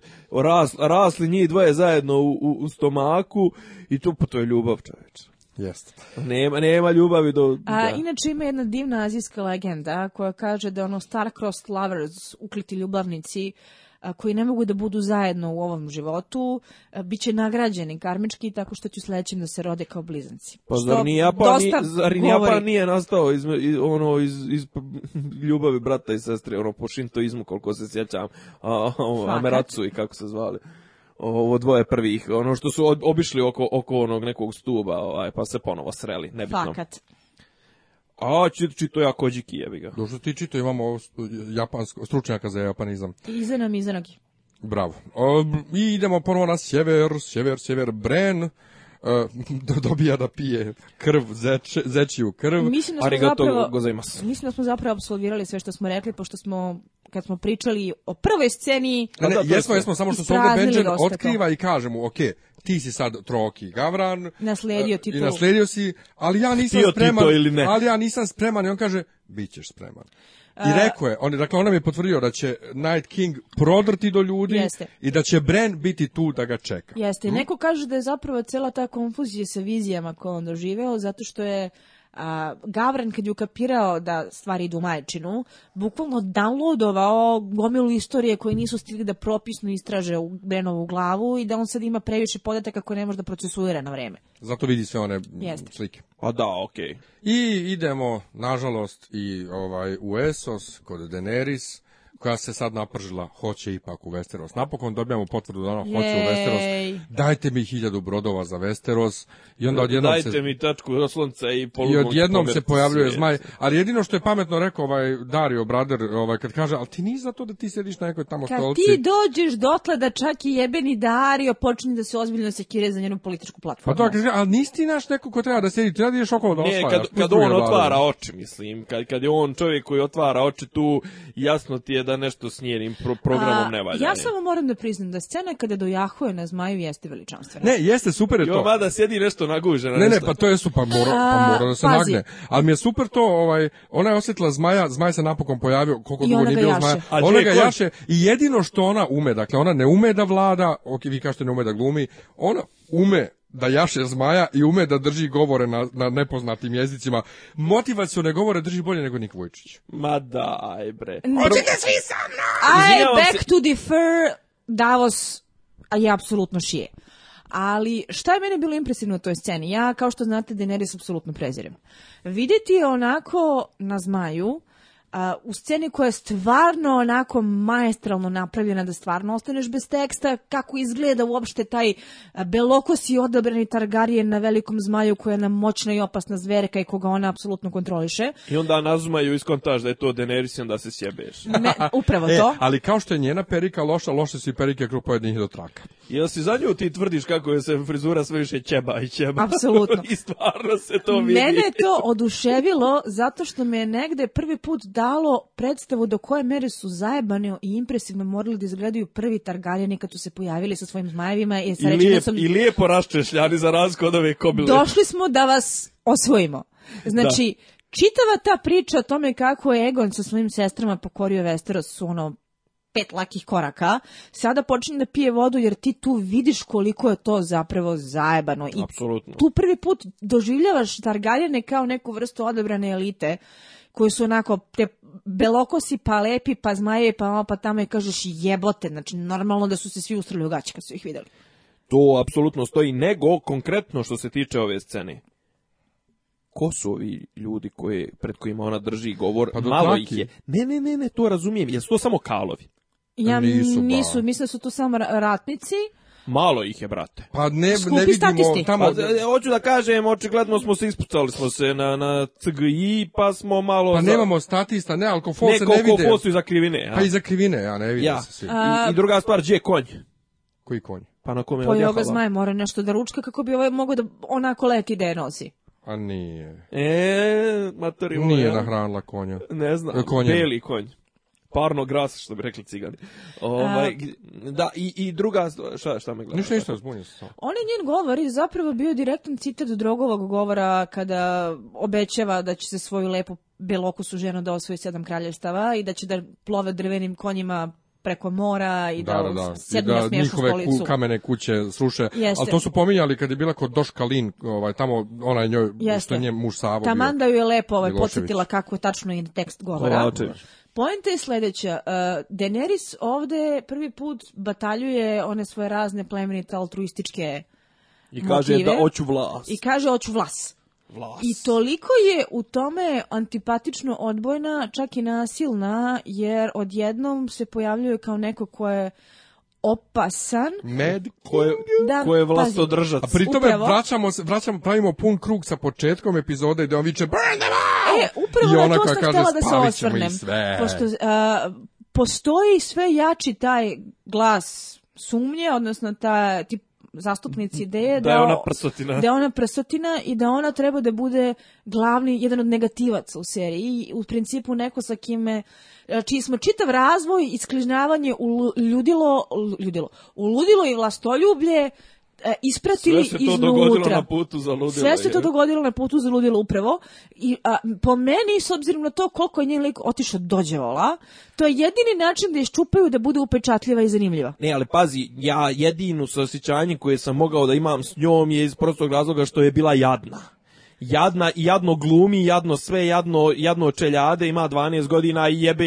rasli njih dvoje zajedno u, u, stomaku i tu, pa to je ljubav, čoveč. Jeste. Nema, nema ljubavi do... A, Inače ima jedna divna azijska legenda koja kaže da ono star-crossed lovers, ukliti ljubavnici, koji ne mogu da budu zajedno u ovom životu, bit će nagrađeni karmički tako što će u da se rode kao blizanci. Pa zar ni pa ni, pa nije nastao iz, ono, iz, iz ljubavi brata i sestre, ono, po šintoizmu koliko se sjećam, a, Ameracu i kako se zvali ovo dvoje prvih, ono što su obišli oko, oko onog nekog stuba, ovaj, pa se ponovo sreli, nebitno. Fakat. A, čito ja kođi jebi ga. Došto ti čito, imamo japansko, stručnjaka za japanizam. Izena ki. Bravo. I idemo ponovo na sjever, sjever, sjever, Bren e, da dobija da pije krv, zeč, krv. Mislim da smo zapravo, mislim smo zapravo absolvirali sve što smo rekli, pošto smo kad smo pričali o prvoj sceni... Ne, jesmo, jesmo, samo što se ovdje Benjen otkriva i kaže mu, ok, ti si sad troki gavran. Nasledio e, ti I nasledio si, ali ja nisam spreman. Ali ja nisam spreman i on kaže, bit ćeš spreman. I rekao je, on, dakle on nam je potvrdio da će Night King prodrti do ljudi i da će Bren biti tu da ga čeka. Jeste, i hm? neko kaže da je zapravo cela ta konfuzija sa vizijama koju on doživeo, zato što je Gavran kad je ukapirao da stvari idu u majčinu, bukvalno downloadovao gomilu istorije koje nisu stigli da propisno istraže u Brenovu glavu i da on sad ima previše podataka koje ne može da procesuira na vreme. Zato vidi sve one slike. da, Okay. I idemo, nažalost, i ovaj, u Esos, kod Daenerys, koja se sad napržila, hoće ipak u Westeros. Napokon dobijamo potvrdu da ona hoće u Westeros. Dajte mi hiljadu brodova za Westeros. I onda odjednom Dajte se... mi tačku oslonca i I odjednom se pojavljuje svijet. zmaj. Ali jedino što je pametno rekao ovaj Dario Brader, ovaj, kad kaže, ali ti nisi za to da ti sediš na nekoj tamo kad stolci. Kad ti dođeš dotle da čak i jebeni Dario počne da se ozbiljno sekire za njenu političku platformu. Pa to kaže, ali nisi ti naš neko ko treba da sedi, treba da ideš okolo da osvajaš. kad, on otvara oči, mislim. Kad, kad je on čovjek koji otvara oči tu, jasno ti je da da nešto s njenim programom ne valja. Ja samo moram da priznam da scena kada dojahuje na zmaju jeste veličanstvena. Ne, jeste super je to. Jo, mada sjedi nešto nagužena. Ne, ne, pa to je super, pa mora, pa mora da se nagne. Ali mi je super to, ovaj, ona je osjetila zmaja, zmaj se napokon pojavio, koliko dugo nije bilo zmaja. ona ga jaše i jedino što ona ume, dakle ona ne ume da vlada, ok, vi kažete ne ume da glumi, ona ume da jaše zmaja i ume da drži govore na, na nepoznatim jezicima. ne govore drži bolje nego Nik Vujčić. Ma aj bre. Hoćete svi sa mnom! I back to defer Davos je apsolutno šije. Ali šta je meni bilo impresivno u toj sceni? Ja, kao što znate, Daenerys apsolutno prezirem. Vidjeti je onako na zmaju u sceni koja je stvarno onako majestralno napravljena da stvarno ostaneš bez teksta kako izgleda uopšte taj e, belokos i odabrani Targaryen na velikom zmaju koja je nam moćna i opasna zverka i koga ona apsolutno kontroliše. I onda nazumaju iskontaš da je to Daenerys da se sjebeš. upravo e, to. ali kao što je njena perika loša, loše su i perike pojedinih do traka. Jel si za nju ti tvrdiš kako je se frizura sve više ćeba i ćeba? Apsolutno. I stvarno se to vidi. Mene je to oduševilo zato što me je negde prvi put dalo predstavu do koje mere su zajebane i impresivno morali da izgledaju prvi targaljeni kad su se pojavili sa svojim zmajevima. I, I, da sam... I lijepo raščešljani za razliku od kobile. Došli smo da vas osvojimo. Znači, Čitava ta priča o tome kako je Egon sa svojim sestrama pokorio Westeros su ono pet lakih koraka, sada počinje da pije vodu jer ti tu vidiš koliko je to zapravo zajebano. I Absolutno. tu prvi put doživljavaš Targaljene kao neku vrstu odebrane elite koji su onako te belokosi pa lepi pa zmaje pa ono, pa tamo i kažeš jebote. Znači normalno da su se svi ustrali u gaći kad su ih videli. To apsolutno stoji, nego konkretno što se tiče ove scene ko su ovi ljudi koje, pred kojima ona drži govor, pa malo ih je. Ne, ne, ne, ne, to razumijem, jesu to samo kalovi? Ja nisu, mislim su to samo ratnici. Malo ih je, brate. Pa ne, Skupi ne vidimo tamo... Pa, e, hoću da kažem, očigledno smo se ispucali smo se na, na CGI, pa smo malo... Pa za... nemamo statista, ne, alko ne, se ne vide. Ne, su iza za krivine. Ja. Pa i za krivine, ja ne vidim ja. se svi. I, druga stvar, gdje je konj? Koji konj? Pa na kome je odjehalo? Pa zmaje mora nešto da ručka kako bi ovaj mogao da onako leti da je nosi. A nije. E, matori Nije nahranila konja. Ne znam, konja. beli konj parno gras, što bi rekli cigani. Ovaj, da, i, druga, šta, šta me gleda? Ništa, ništa, zbunio se. On je njen govor je zapravo bio direktan citat drogovog govora kada obećava da će se svoju lepu belokusu ženu da osvoji sedam kraljevstava i da će da plove drvenim konjima preko mora i da, da, da. I kamene kuće sluše. Jeste. Ali to su pominjali kad je bila kod Doška Lin, ovaj, tamo ona je njoj, Jeste. što je nje muž Savo Tamanda ju je lepo ovaj, podsjetila kako tačno i tekst govora. Poenta je sljedeća. Uh, Daenerys ovdje prvi put bataljuje one svoje razne plemenite altruističke I kaže da oću vlas. I kaže oću vlas. Vlas. I toliko je u tome antipatično odbojna, čak i nasilna, jer odjednom se pojavljuje kao neko koje je opasan. Med koje, da, koje je vlastodržac. A pritome tome vraćamo, vraćamo, pravimo pun krug sa početkom epizode da on viče burn them E, upravo I ona kaže da se osvrnem, Pošto, e, postoji sve jači taj glas sumnje, odnosno ta, tip zastupnici mhm. ideje da, da je ona prsotina. Da ona i da ona treba da bude glavni jedan od negativaca u seriji i u principu neko sa kime e, čiji smo čitav razvoj iskližnjavanje u ludilo, ludilo, u ludilo i vlastoljublje E, ispratili Sve se to iznutra. dogodilo na putu Sve se to dogodilo na putu za ludilo upravo. I a, po meni, s obzirom na to koliko je njen lik otišao dođevola, to je jedini način da je da bude upečatljiva i zanimljiva. Ne, ali pazi, ja jedinu sasjećanje koje sam mogao da imam s njom je iz prostog razloga što je bila jadna jadna i jadno glumi, jadno sve, jadno, jadno čeljade, ima 12 godina i jebe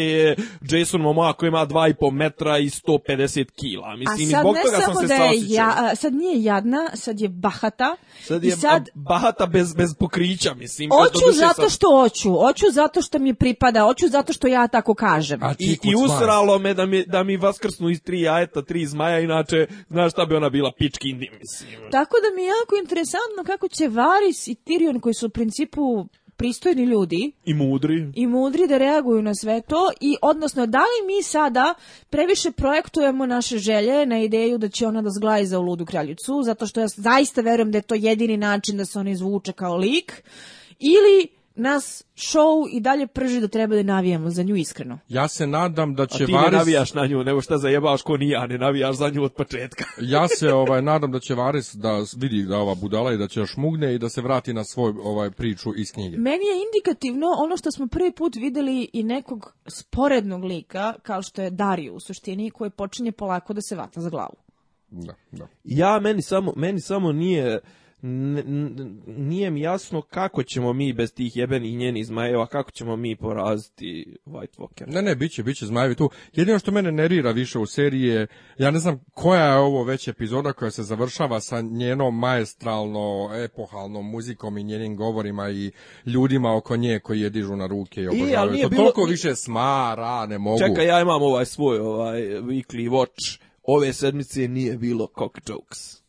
Jason Momoa koji ima 2,5 metra i 150 kila. Mislim, A sad ne toga samo da je, ja, sad nije jadna, sad je bahata. Sad je sad... bahata bez, bez pokrića, mislim. Oću zato što hoću, oću zato što mi pripada, oću zato što ja tako kažem. I, usralo me da mi, da mi vaskrsnu iz tri jajeta, tri zmaja, inače, znaš šta bi ona bila, pički indi, mislim. Tako da mi je jako interesantno kako će Varis i Tyrion koji su u principu pristojni ljudi i mudri i mudri da reaguju na sve to i odnosno da li mi sada previše projektujemo naše želje na ideju da će ona da zglaji za ludu kraljicu zato što ja zaista verujem da je to jedini način da se ona izvuče kao lik ili nas show i dalje prži da treba da navijamo za nju iskreno. Ja se nadam da će Varis... A ti ne navijaš na nju, nego šta zajebaš ko ni ne navijaš za nju od početka. ja se ovaj nadam da će Varis da vidi da ova budala i da će mugne i da se vrati na svoj ovaj priču iz knjige. Meni je indikativno ono što smo prvi put videli i nekog sporednog lika, kao što je Dario u suštini, koji počinje polako da se vata za glavu. Da, da. Ja, meni samo, meni samo nije nije mi jasno kako ćemo mi bez tih jebenih njenih zmajeva, kako ćemo mi poraziti White Walker. Ne, ne, bit će, bit će zmajevi tu. Jedino što mene nerira više u seriji je, ja ne znam koja je ovo već epizoda koja se završava sa njenom maestralno, epohalnom muzikom i njenim govorima i ljudima oko nje koji je dižu na ruke i e, obožavaju. to toliko više smara, ne mogu. Čekaj, ja imam ovaj svoj ovaj weekly watch. Ove sedmice nije bilo cock jokes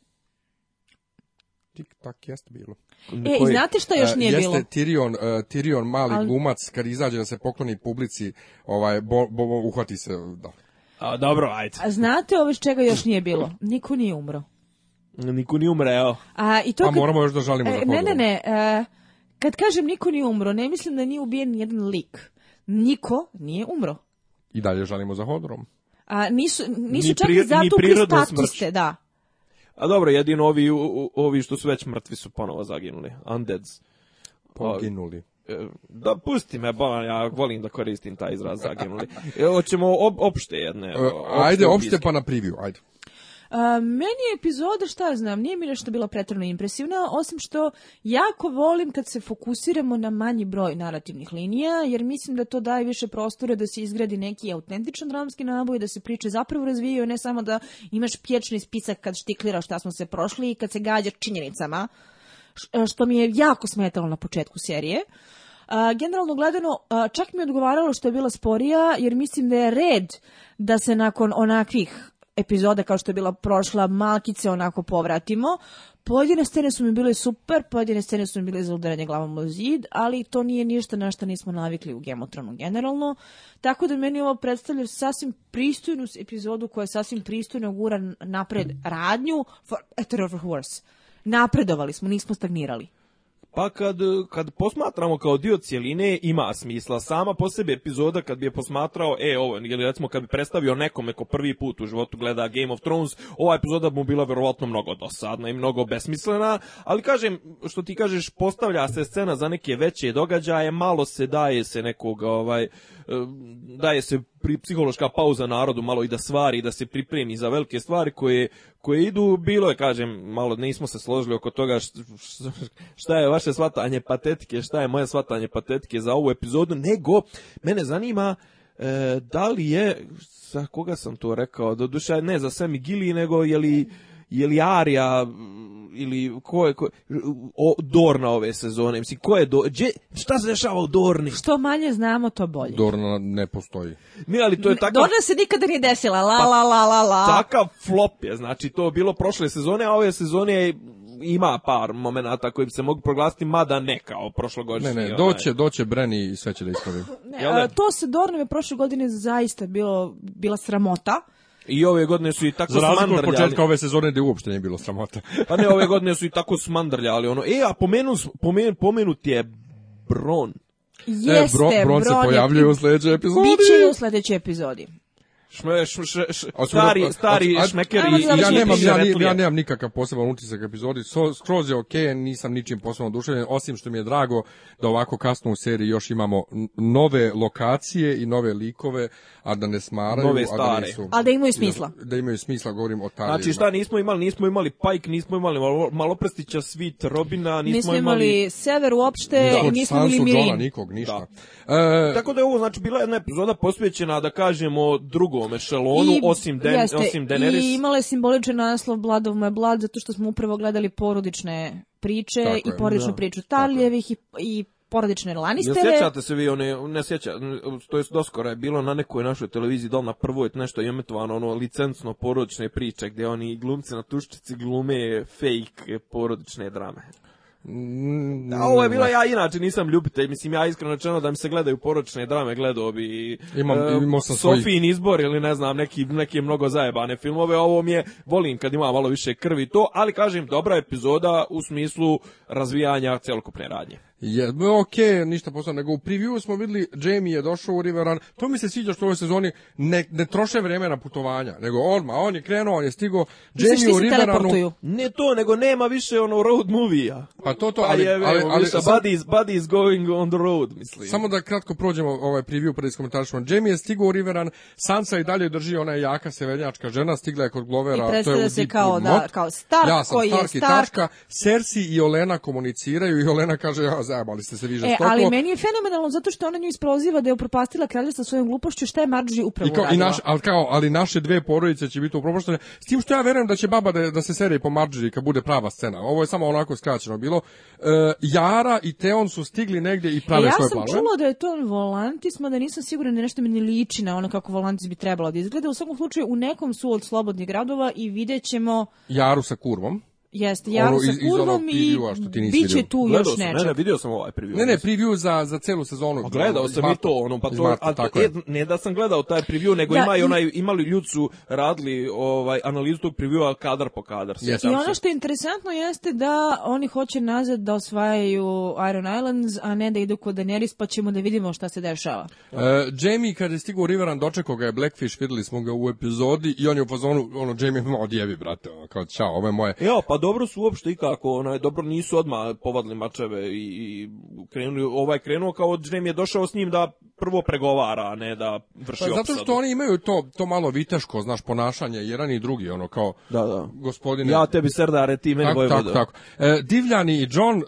tik tak jeste bilo. E, Koji, i znate što još e, nije jeste bilo? Jeste Tirion, e, Tyrion mali Al... glumac kad izađe da se pokloni publici, ovaj bo, bo, bo uhvati se, da. A, dobro, ajde. A znate ovo čega još nije bilo? Niko nije umro. Niko nije umreo. A, i to A pa kad... moramo još da žalimo e, za Ne, ne, ne. E, kad kažem niko nije umro, ne mislim da nije ubijen jedan lik. Niko nije umro. I dalje žalimo za hodrom. A, nisu, nisu ni čak i zatukli statiste, da. A dobro, jedino ovi, ovi što su već mrtvi su ponovo zaginuli. Undeads. Poginuli. Pa, e, da, pusti me, ba, ja volim da koristim taj izraz zaginuli. E, hoćemo op, opšte jedne. E, opšte Ajde, opšte pa na preview. Ajde meni je epizoda, šta znam, nije mi nešto bila pretredno impresivna, osim što jako volim kad se fokusiramo na manji broj narativnih linija, jer mislim da to daje više prostora da se izgradi neki autentičan dramski naboj, da se priče zapravo razvijaju, ne samo da imaš pječni spisak kad štikliraš šta smo se prošli i kad se gađa činjenicama, e, što mi je jako smetalo na početku serije. generalno gledano, čak mi je odgovaralo što je bila sporija, jer mislim da je red da se nakon onakvih epizoda kao što je bila prošla, malkice onako povratimo. Pojedine scene su mi bile super, pojedine scene su mi bile za udaranje glavom u zid, ali to nije ništa na što nismo navikli u Gemotronu generalno. Tako da meni ovo predstavlja sasvim pristojnu epizodu koja je sasvim pristojno gura napred radnju for of Napredovali smo, nismo stagnirali. Pa kad, kad posmatramo kao dio cijeline, ima smisla. Sama po sebi epizoda kad bi je posmatrao, e, ovo, ili recimo kad bi predstavio nekome ko prvi put u životu gleda Game of Thrones, ova epizoda bi mu bila vjerovatno mnogo dosadna i mnogo besmislena, ali kažem, što ti kažeš, postavlja se scena za neke veće događaje, malo se daje se nekog, ovaj, daje se pri, psihološka pauza narodu malo i da stvari, da se pripremi za velike stvari koje, koje idu, bilo je, kažem, malo nismo se složili oko toga šta je vaše svatanje patetike, šta je moje svatanje patetike za ovu epizodu, nego mene zanima e, da li je, za koga sam to rekao, doduše ne za Semi Gili, nego je li Jelijarija mm, ili ko je, ko, Dorna ove sezone, mislim, ko je do, šta se dešava u Dorni? Što manje znamo, to bolje. Dorna ne postoji. Ne, ali to je Dorna se nikada nije desila, la, pa, la, la, la, la. Takav flop je, znači, to je bilo prošle sezone, a ove sezone ima par momenata koji se mogu proglasiti, mada ne kao prošlogodišnji. Ne, ne, ovaj. doće, doće Breni i sve će da ispravi. to se Dornove prošle godine zaista bilo, bila sramota i ove godine su i tako Za razliku od početka ove sezone gde uopšte nije bilo sramota. pa ne, ove godine su i tako smandrljali. Ono. E, a pomenu, pomen, pomenut je Bron. Jeste, e, Bron, Bron se pojavljuje u sledećoj epizodi. Biće u sledećoj epizodi šme, šme, stari, stari i ja nemam, ja, ja nemam nikakav poseban utisak epizodi, skroz je okej, nisam ničim posebno oduševljen, osim što mi je drago da ovako kasno u seriji još imamo nove lokacije i nove likove, a da ne smaraju, nove a da Ali da imaju smisla. Da, imaju smisla, govorim o tarijima. Znači šta nismo imali, nismo imali Pajk, nismo imali malo, Maloprstića, Svit, Robina, nismo, nismo imali... imali Sever uopšte, nismo imali Mirin. nikog, ništa. E, Tako da je ovo, znači, bila jedna epizoda posvećena, da kažemo, drugo drugom ešelonu I, osim Den, jeste, osim I imala simboličan naslov Blood of my zato što smo upravo gledali porodične priče i je, porodičnu da. priču Tarljevih i, porodične Lannistere. Ne sjećate se vi, one, ne sjeća, to je doskora je bilo na nekoj našoj televiziji, dol na prvoj nešto je ono, licencno porodične priče, gdje oni glumci na tuščici glume fake porodične drame. Mm, ovo je bilo ja inače nisam ljubitelj, mislim ja iskreno rečeno da mi se gledaju poročne drame, gledao bi imam, e, Sofin izbor ili ne znam, neki, neke mnogo zajebane filmove, ovo mi je, volim kad ima malo više krvi to, ali kažem, dobra epizoda u smislu razvijanja celokupne radnje. Je, ok, ništa posao, nego u preview smo vidjeli Jamie je došao u Riveran, to mi se sviđa što u ovoj sezoni ne, ne troše vremena putovanja, nego odma, on je krenuo, on je stigao, Jamie u Riveranu... Ne to, nego nema više ono road movie-a. Pa to to, pa ali... je, ali, ali, is, going on the road, mislim. Samo da kratko prođemo ovaj preview pred iskomentarišom. Jamie je stigao u Riveran, Sansa i dalje drži ona je jaka severnjačka žena, stigla je kod Glovera, to je se kao, da, kao Stark, ja sam Stark je I Cersei i Olena komuniciraju i Olena kaže, ja ste se vi e, žestoko. E, ali meni je fenomenalno zato što ona nju isproziva da je upropastila kralja sa svojom glupošću, šta je Marđi upravo I kao, i naš, ali, kao, ali naše dve porodice će biti upropaštene, s tim što ja verujem da će baba da, da se serije po Marđi kad bude prava scena. Ovo je samo onako skraćeno bilo. E, Jara i Teon su stigli negdje i prave e, ja svoje plave. Ja sam čula da je to Volantis, mada nisam siguran da nešto mi ne liči na ono kako Volantis bi trebala da izgleda. U svakom slučaju u nekom su od slobodnih gradova i videćemo ćemo... Jaru sa kurvom. Jeste, sa kurvom i bit će tu još Ne, ne, vidio sam ovaj preview. Ne, ne, preview za, za celu sezonu. A gledao sam i to, ono, pa to, Marta, a, tako e, ne da sam gledao taj preview, nego imaju onaj, imali ljud su radili ovaj, analizu tog previewa kadar po kadar. Yes. I ono što je interesantno jeste da oni hoće nazad da osvajaju Iron Islands, a ne da idu kod Daenerys, pa ćemo da vidimo šta se dešava. Uh, Jamie, kada je stigao u Riveran, dočekao ga je Blackfish, videli smo ga u epizodi i on je u fazonu, ono, Jamie, odjevi, brate, ono, kao, čao, moje. Jo, pa dobro su uopšte ikako, kako, dobro nisu odmah povadili mačeve i, i krenuli, ovaj krenuo kao Džem je došao s njim da prvo pregovara, a ne da vrši pa, Zato što oni imaju to, to malo viteško, znaš, ponašanje, jedan i drugi, ono, kao, da, da. gospodine... Ja tebi serdare, ti meni tako, tako, tako. E, Divljani i John, e,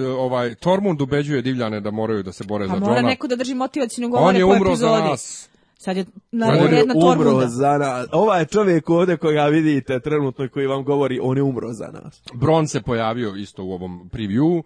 e, ovaj, Tormund ubeđuje Divljane da moraju da se bore pa za Johna. A mora neko da drži ne govore epizodi. Sad je na Umro za nas. Ovaj čovjek ovdje koga vidite trenutno koji vam govori, on je umro za nas. Bron se pojavio isto u ovom preview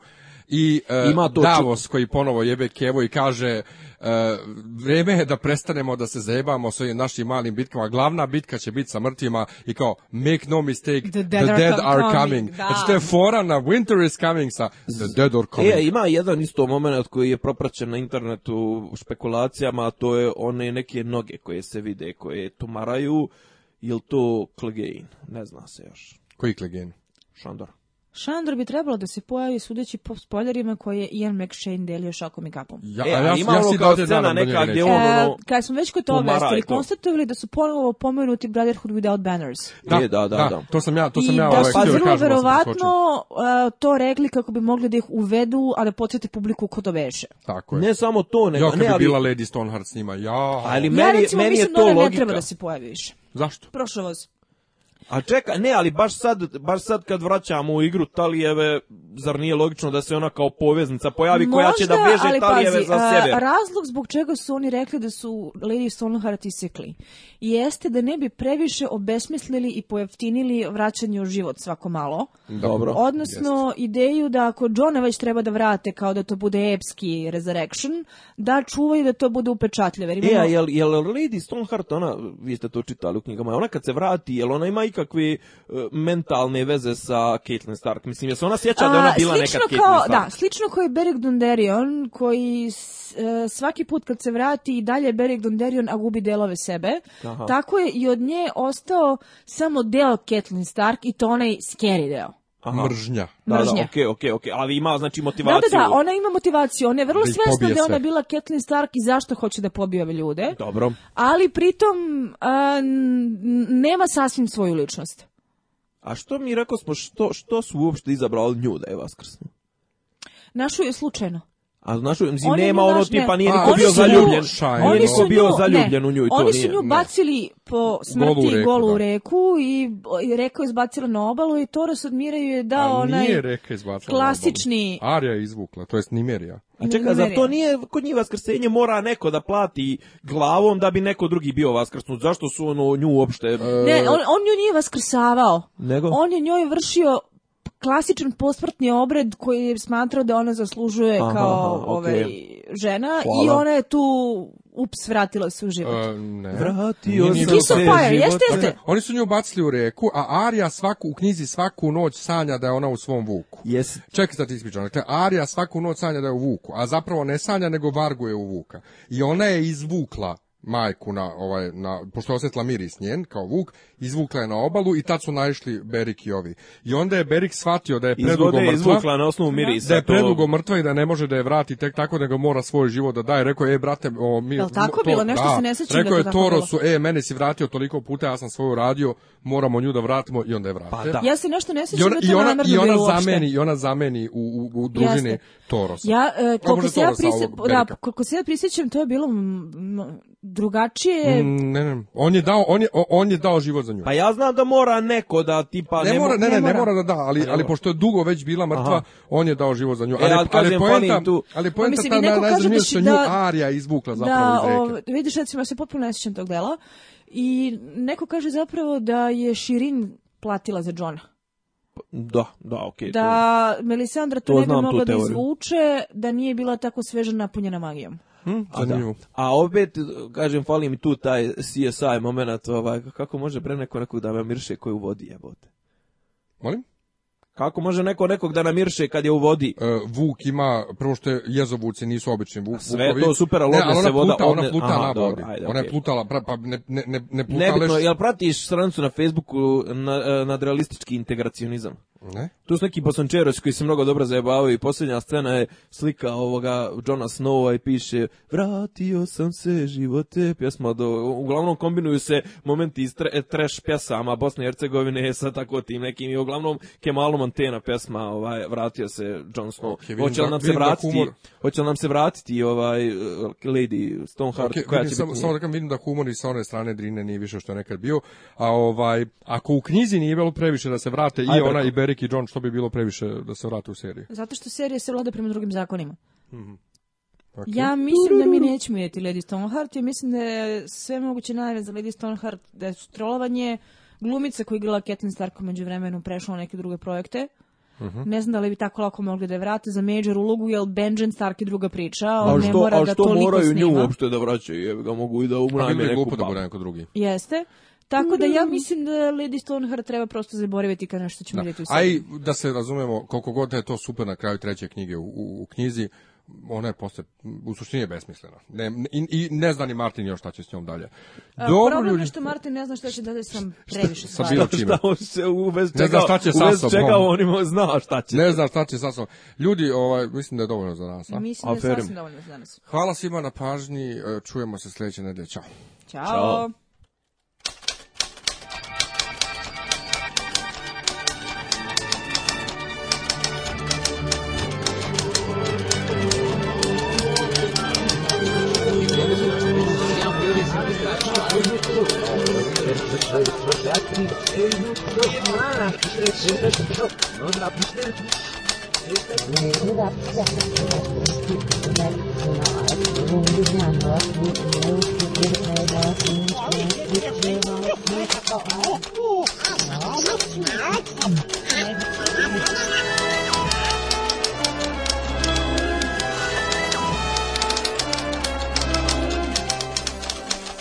i e, Ima Davos koji ponovo jebe Kevo i kaže E, vrijeme je da prestanemo da se zajebamo s ovim našim malim bitkama. Glavna bitka će biti sa mrtvima i kao make no mistake, the dead, are, coming. coming. Znači, je fora na winter is coming sa the dead are e, coming. ima jedan isto moment koji je propraćen na internetu u špekulacijama, a to je one neke noge koje se vide, koje tumaraju. ili to Klegein? Ne zna se još. Koji Klegein? Šandor. Šandor bi trebalo da se pojavi sudeći po spoilerima koje je Ian McShane delio šakom i kapom. Ja, e, ja, ima ja e, ono kao scena neka gdje ono... E, kad smo već kod toga, jeste li konstatovali da su ponovo pomenuti Brotherhood Without Banners? Da, da, da, da, da. To sam ja, to sam I ja da ovaj htio da kažem. verovatno uh, to rekli kako bi mogli da ih uvedu, a da podsjeti publiku ko to veše. Tako je. Ne samo to, nego... Ja kad ne, bi bila Lady Stoneheart s njima, ja... Ali meni, ja, recimo, meni je to logika. Ja recimo mislim da ne treba da se pojavi više. Zašto? Prošlo vas. A čeka, ne, ali baš sad, baš sad kad vraćamo u igru Talijeve, zar nije logično da se ona kao poveznica pojavi Možda, koja će da veže Talijeve za sebe? A, razlog zbog čega su oni rekli da su Lady Stoneheart isekli jeste da ne bi previše obesmislili i pojeftinili vraćanje u život svako malo. Dobro. Odnosno, ideju da ako Johna već treba da vrate kao da to bude epski resurrection, da čuvaju da to bude upečatljivo. E, a jel, jel Lady Stoneheart, ona, vi ste to čitali u knjigama, ona kad se vrati, jel ona ima i nikakve e, mentalne veze sa Caitlyn Stark. Mislim, jesu ona sjeća da ona bila nekad Caitlyn Stark? Da, slično kao je Beric Dunderion, koji e, svaki put kad se vrati i dalje Beric Dunderion, a gubi delove sebe. Tako je i od nje ostao samo deo Caitlyn Stark i to onaj scary deo. Aha. mržnja. Da, da, okej, okej, ali ima znači motivaciju. Da, ona ima motivaciju. Ona je vrlo svjesna da je ona bila Catelyn Stark i zašto hoće da pobije ljude. Dobro. Ali pritom a, nema sasvim svoju ličnost. A što mi rekao smo, što, što su uopšte izabrali nju da je Našu je slučajno. A znaš, mislim, nema ono tipa, nije niko bio zaljubljen. Nije niko bio zaljubljen u nju i to Oni su nju bacili po smrti golu u reku i reka je izbacila na obalu i Toros od odmiraju je dao onaj klasični... Arja je izvukla, to jest Nimerija. A čekaj, za to nije kod njih vaskrsenje mora neko da plati glavom da bi neko drugi bio vaskrsnut? Zašto su ono nju uopšte... Ne, on, on nju nije vaskrsavao. Nego? On je njoj vršio klasičan posmrtni obred koji je smatrao da ona zaslužuje kao ovaj, žena i ona je tu ups, vratila se u život. E, Vratio se jeste, Oni su nju bacili u reku, a Arija svaku, u knjizi svaku noć sanja da je ona u svom vuku. Jes. Čekaj da ispričam. Dakle, Arija svaku noć sanja da je u vuku, a zapravo ne sanja, nego varguje u vuka. I ona je izvukla majku na, ovaj, na, pošto je osjetila miris njen, kao vuk, izvukla je na obalu i tad su naišli Berik i ovi. I onda je Berik shvatio da je predugo mrtva. na osnovu mirisa. Da je predugo mrtva i da ne može da je vrati tek tako da ga mora svoj život da daje. Rekao je, e, brate, o, mi... Jel tako bilo? Nešto se ne sjećam Rekao je Torosu, e, mene si vratio toliko puta, ja sam svoju radio, moramo nju da vratimo i onda je vratio. Pa, Ja se nešto ne sećam da to I ona, i ona zameni, I ona zameni u, u, u Torosa. Ja, e, koliko se ja to je bilo drugačije... Mm, ne, ne, on je, dao, on, je, on je dao život za nju. Pa ja znam da mora neko da tipa... Ne, ne mora, ne, ne, ne, mora. da da, ali, ali pošto je dugo već bila mrtva, on je dao život za nju. E, ali, ali, pa- kažem, poenta, tu. ali pa poenta ta da što nju Arija izvukla zapravo da, iz reke. Ovaj, vidiš, recimo, se potpuno ne tog dela i neko kaže zapravo da je Shirin platila za Johna. Da, da, Okay, da Melisandra to, to ne mogla da izvuče, da nije bila tako sveža napunjena magijom. Hm, a, a opet, kažem, fali mi tu taj CSI moment, ovaj, kako može bre neko nekog da me mirše koju vodi jebote. Molim? Kako može neko nekog da namirše kad je u vodi? E, vuk ima, prvo što je jezovuci nisu obični vuk, Sve vukovi. to super, ali ona se voda... Ona plutala, pa ne, ne, ne, Nebitno, jel pratiš stranicu na Facebooku na, e, nadrealistički integracionizam? Ne. Tu su neki bosančeroć koji se mnogo dobro zajebavaju i posljednja scena je slika ovoga Johna Snowa i piše Vratio sam se živote pjesma do... Uglavnom kombinuju se momenti iz tre, trash pjesama Bosne i Hercegovine sa tako tim nekim i uglavnom Kemalom Montana pesma, ovaj vratio se Jon Snow. Okay, hoće li nam se vratiti? hoće nam se vratiti ovaj uh, Lady Stoneheart okay, koja vidim, će sam, biti? Samo da vidim da humor i sa one strane Drine nije više što je nekad bio, a ovaj ako u knjizi nije bilo previše da se vrate Aj, i ona i Beric i John, što bi bilo previše da se vrate u seriji? Zato što serije se vlada prema drugim zakonima. Mhm. Ja mislim da mi nećemo jeti Lady Stoneheart i mislim da je sve moguće najve za Lady Stoneheart da je trolovanje, glumica koja je igrala Catelyn Starka među vremenom prešla u neke druge projekte. Uh Ne znam da li bi tako lako mogli da je vrate za major ulogu, jer Benjen Stark je druga priča, on a što, ne mora a što moraju nju uopšte da vraćaju, Jer ga mogu i da pa neku da bude neko drugi. Jeste. Tako da ja mm. mislim da Lady Stoneheart treba prosto zaboraviti kad nešto ćemo vidjeti u sebi. Aj, da se razumemo, koliko god da je to super na kraju treće knjige u knjizi, ona je posle, u suštini je besmislena. Ne, i, I ne zna ni Martin još šta će s njom dalje. Dobro, Problem je što Martin ne zna šta će dalje sam previše stvari. Sa bilo čime. Šta on se uvez čega, ne zna šta će sa sobom. čega on ima zna šta će. Ne zna šta će sa Ljudi, ovaj, mislim da je dovoljno za danas. A? Mislim da je sasvim dovoljno za danas. Hvala svima na pažnji. E, čujemo se sljedeće nedelje. Ćao. Ćao. Ćao. Oh,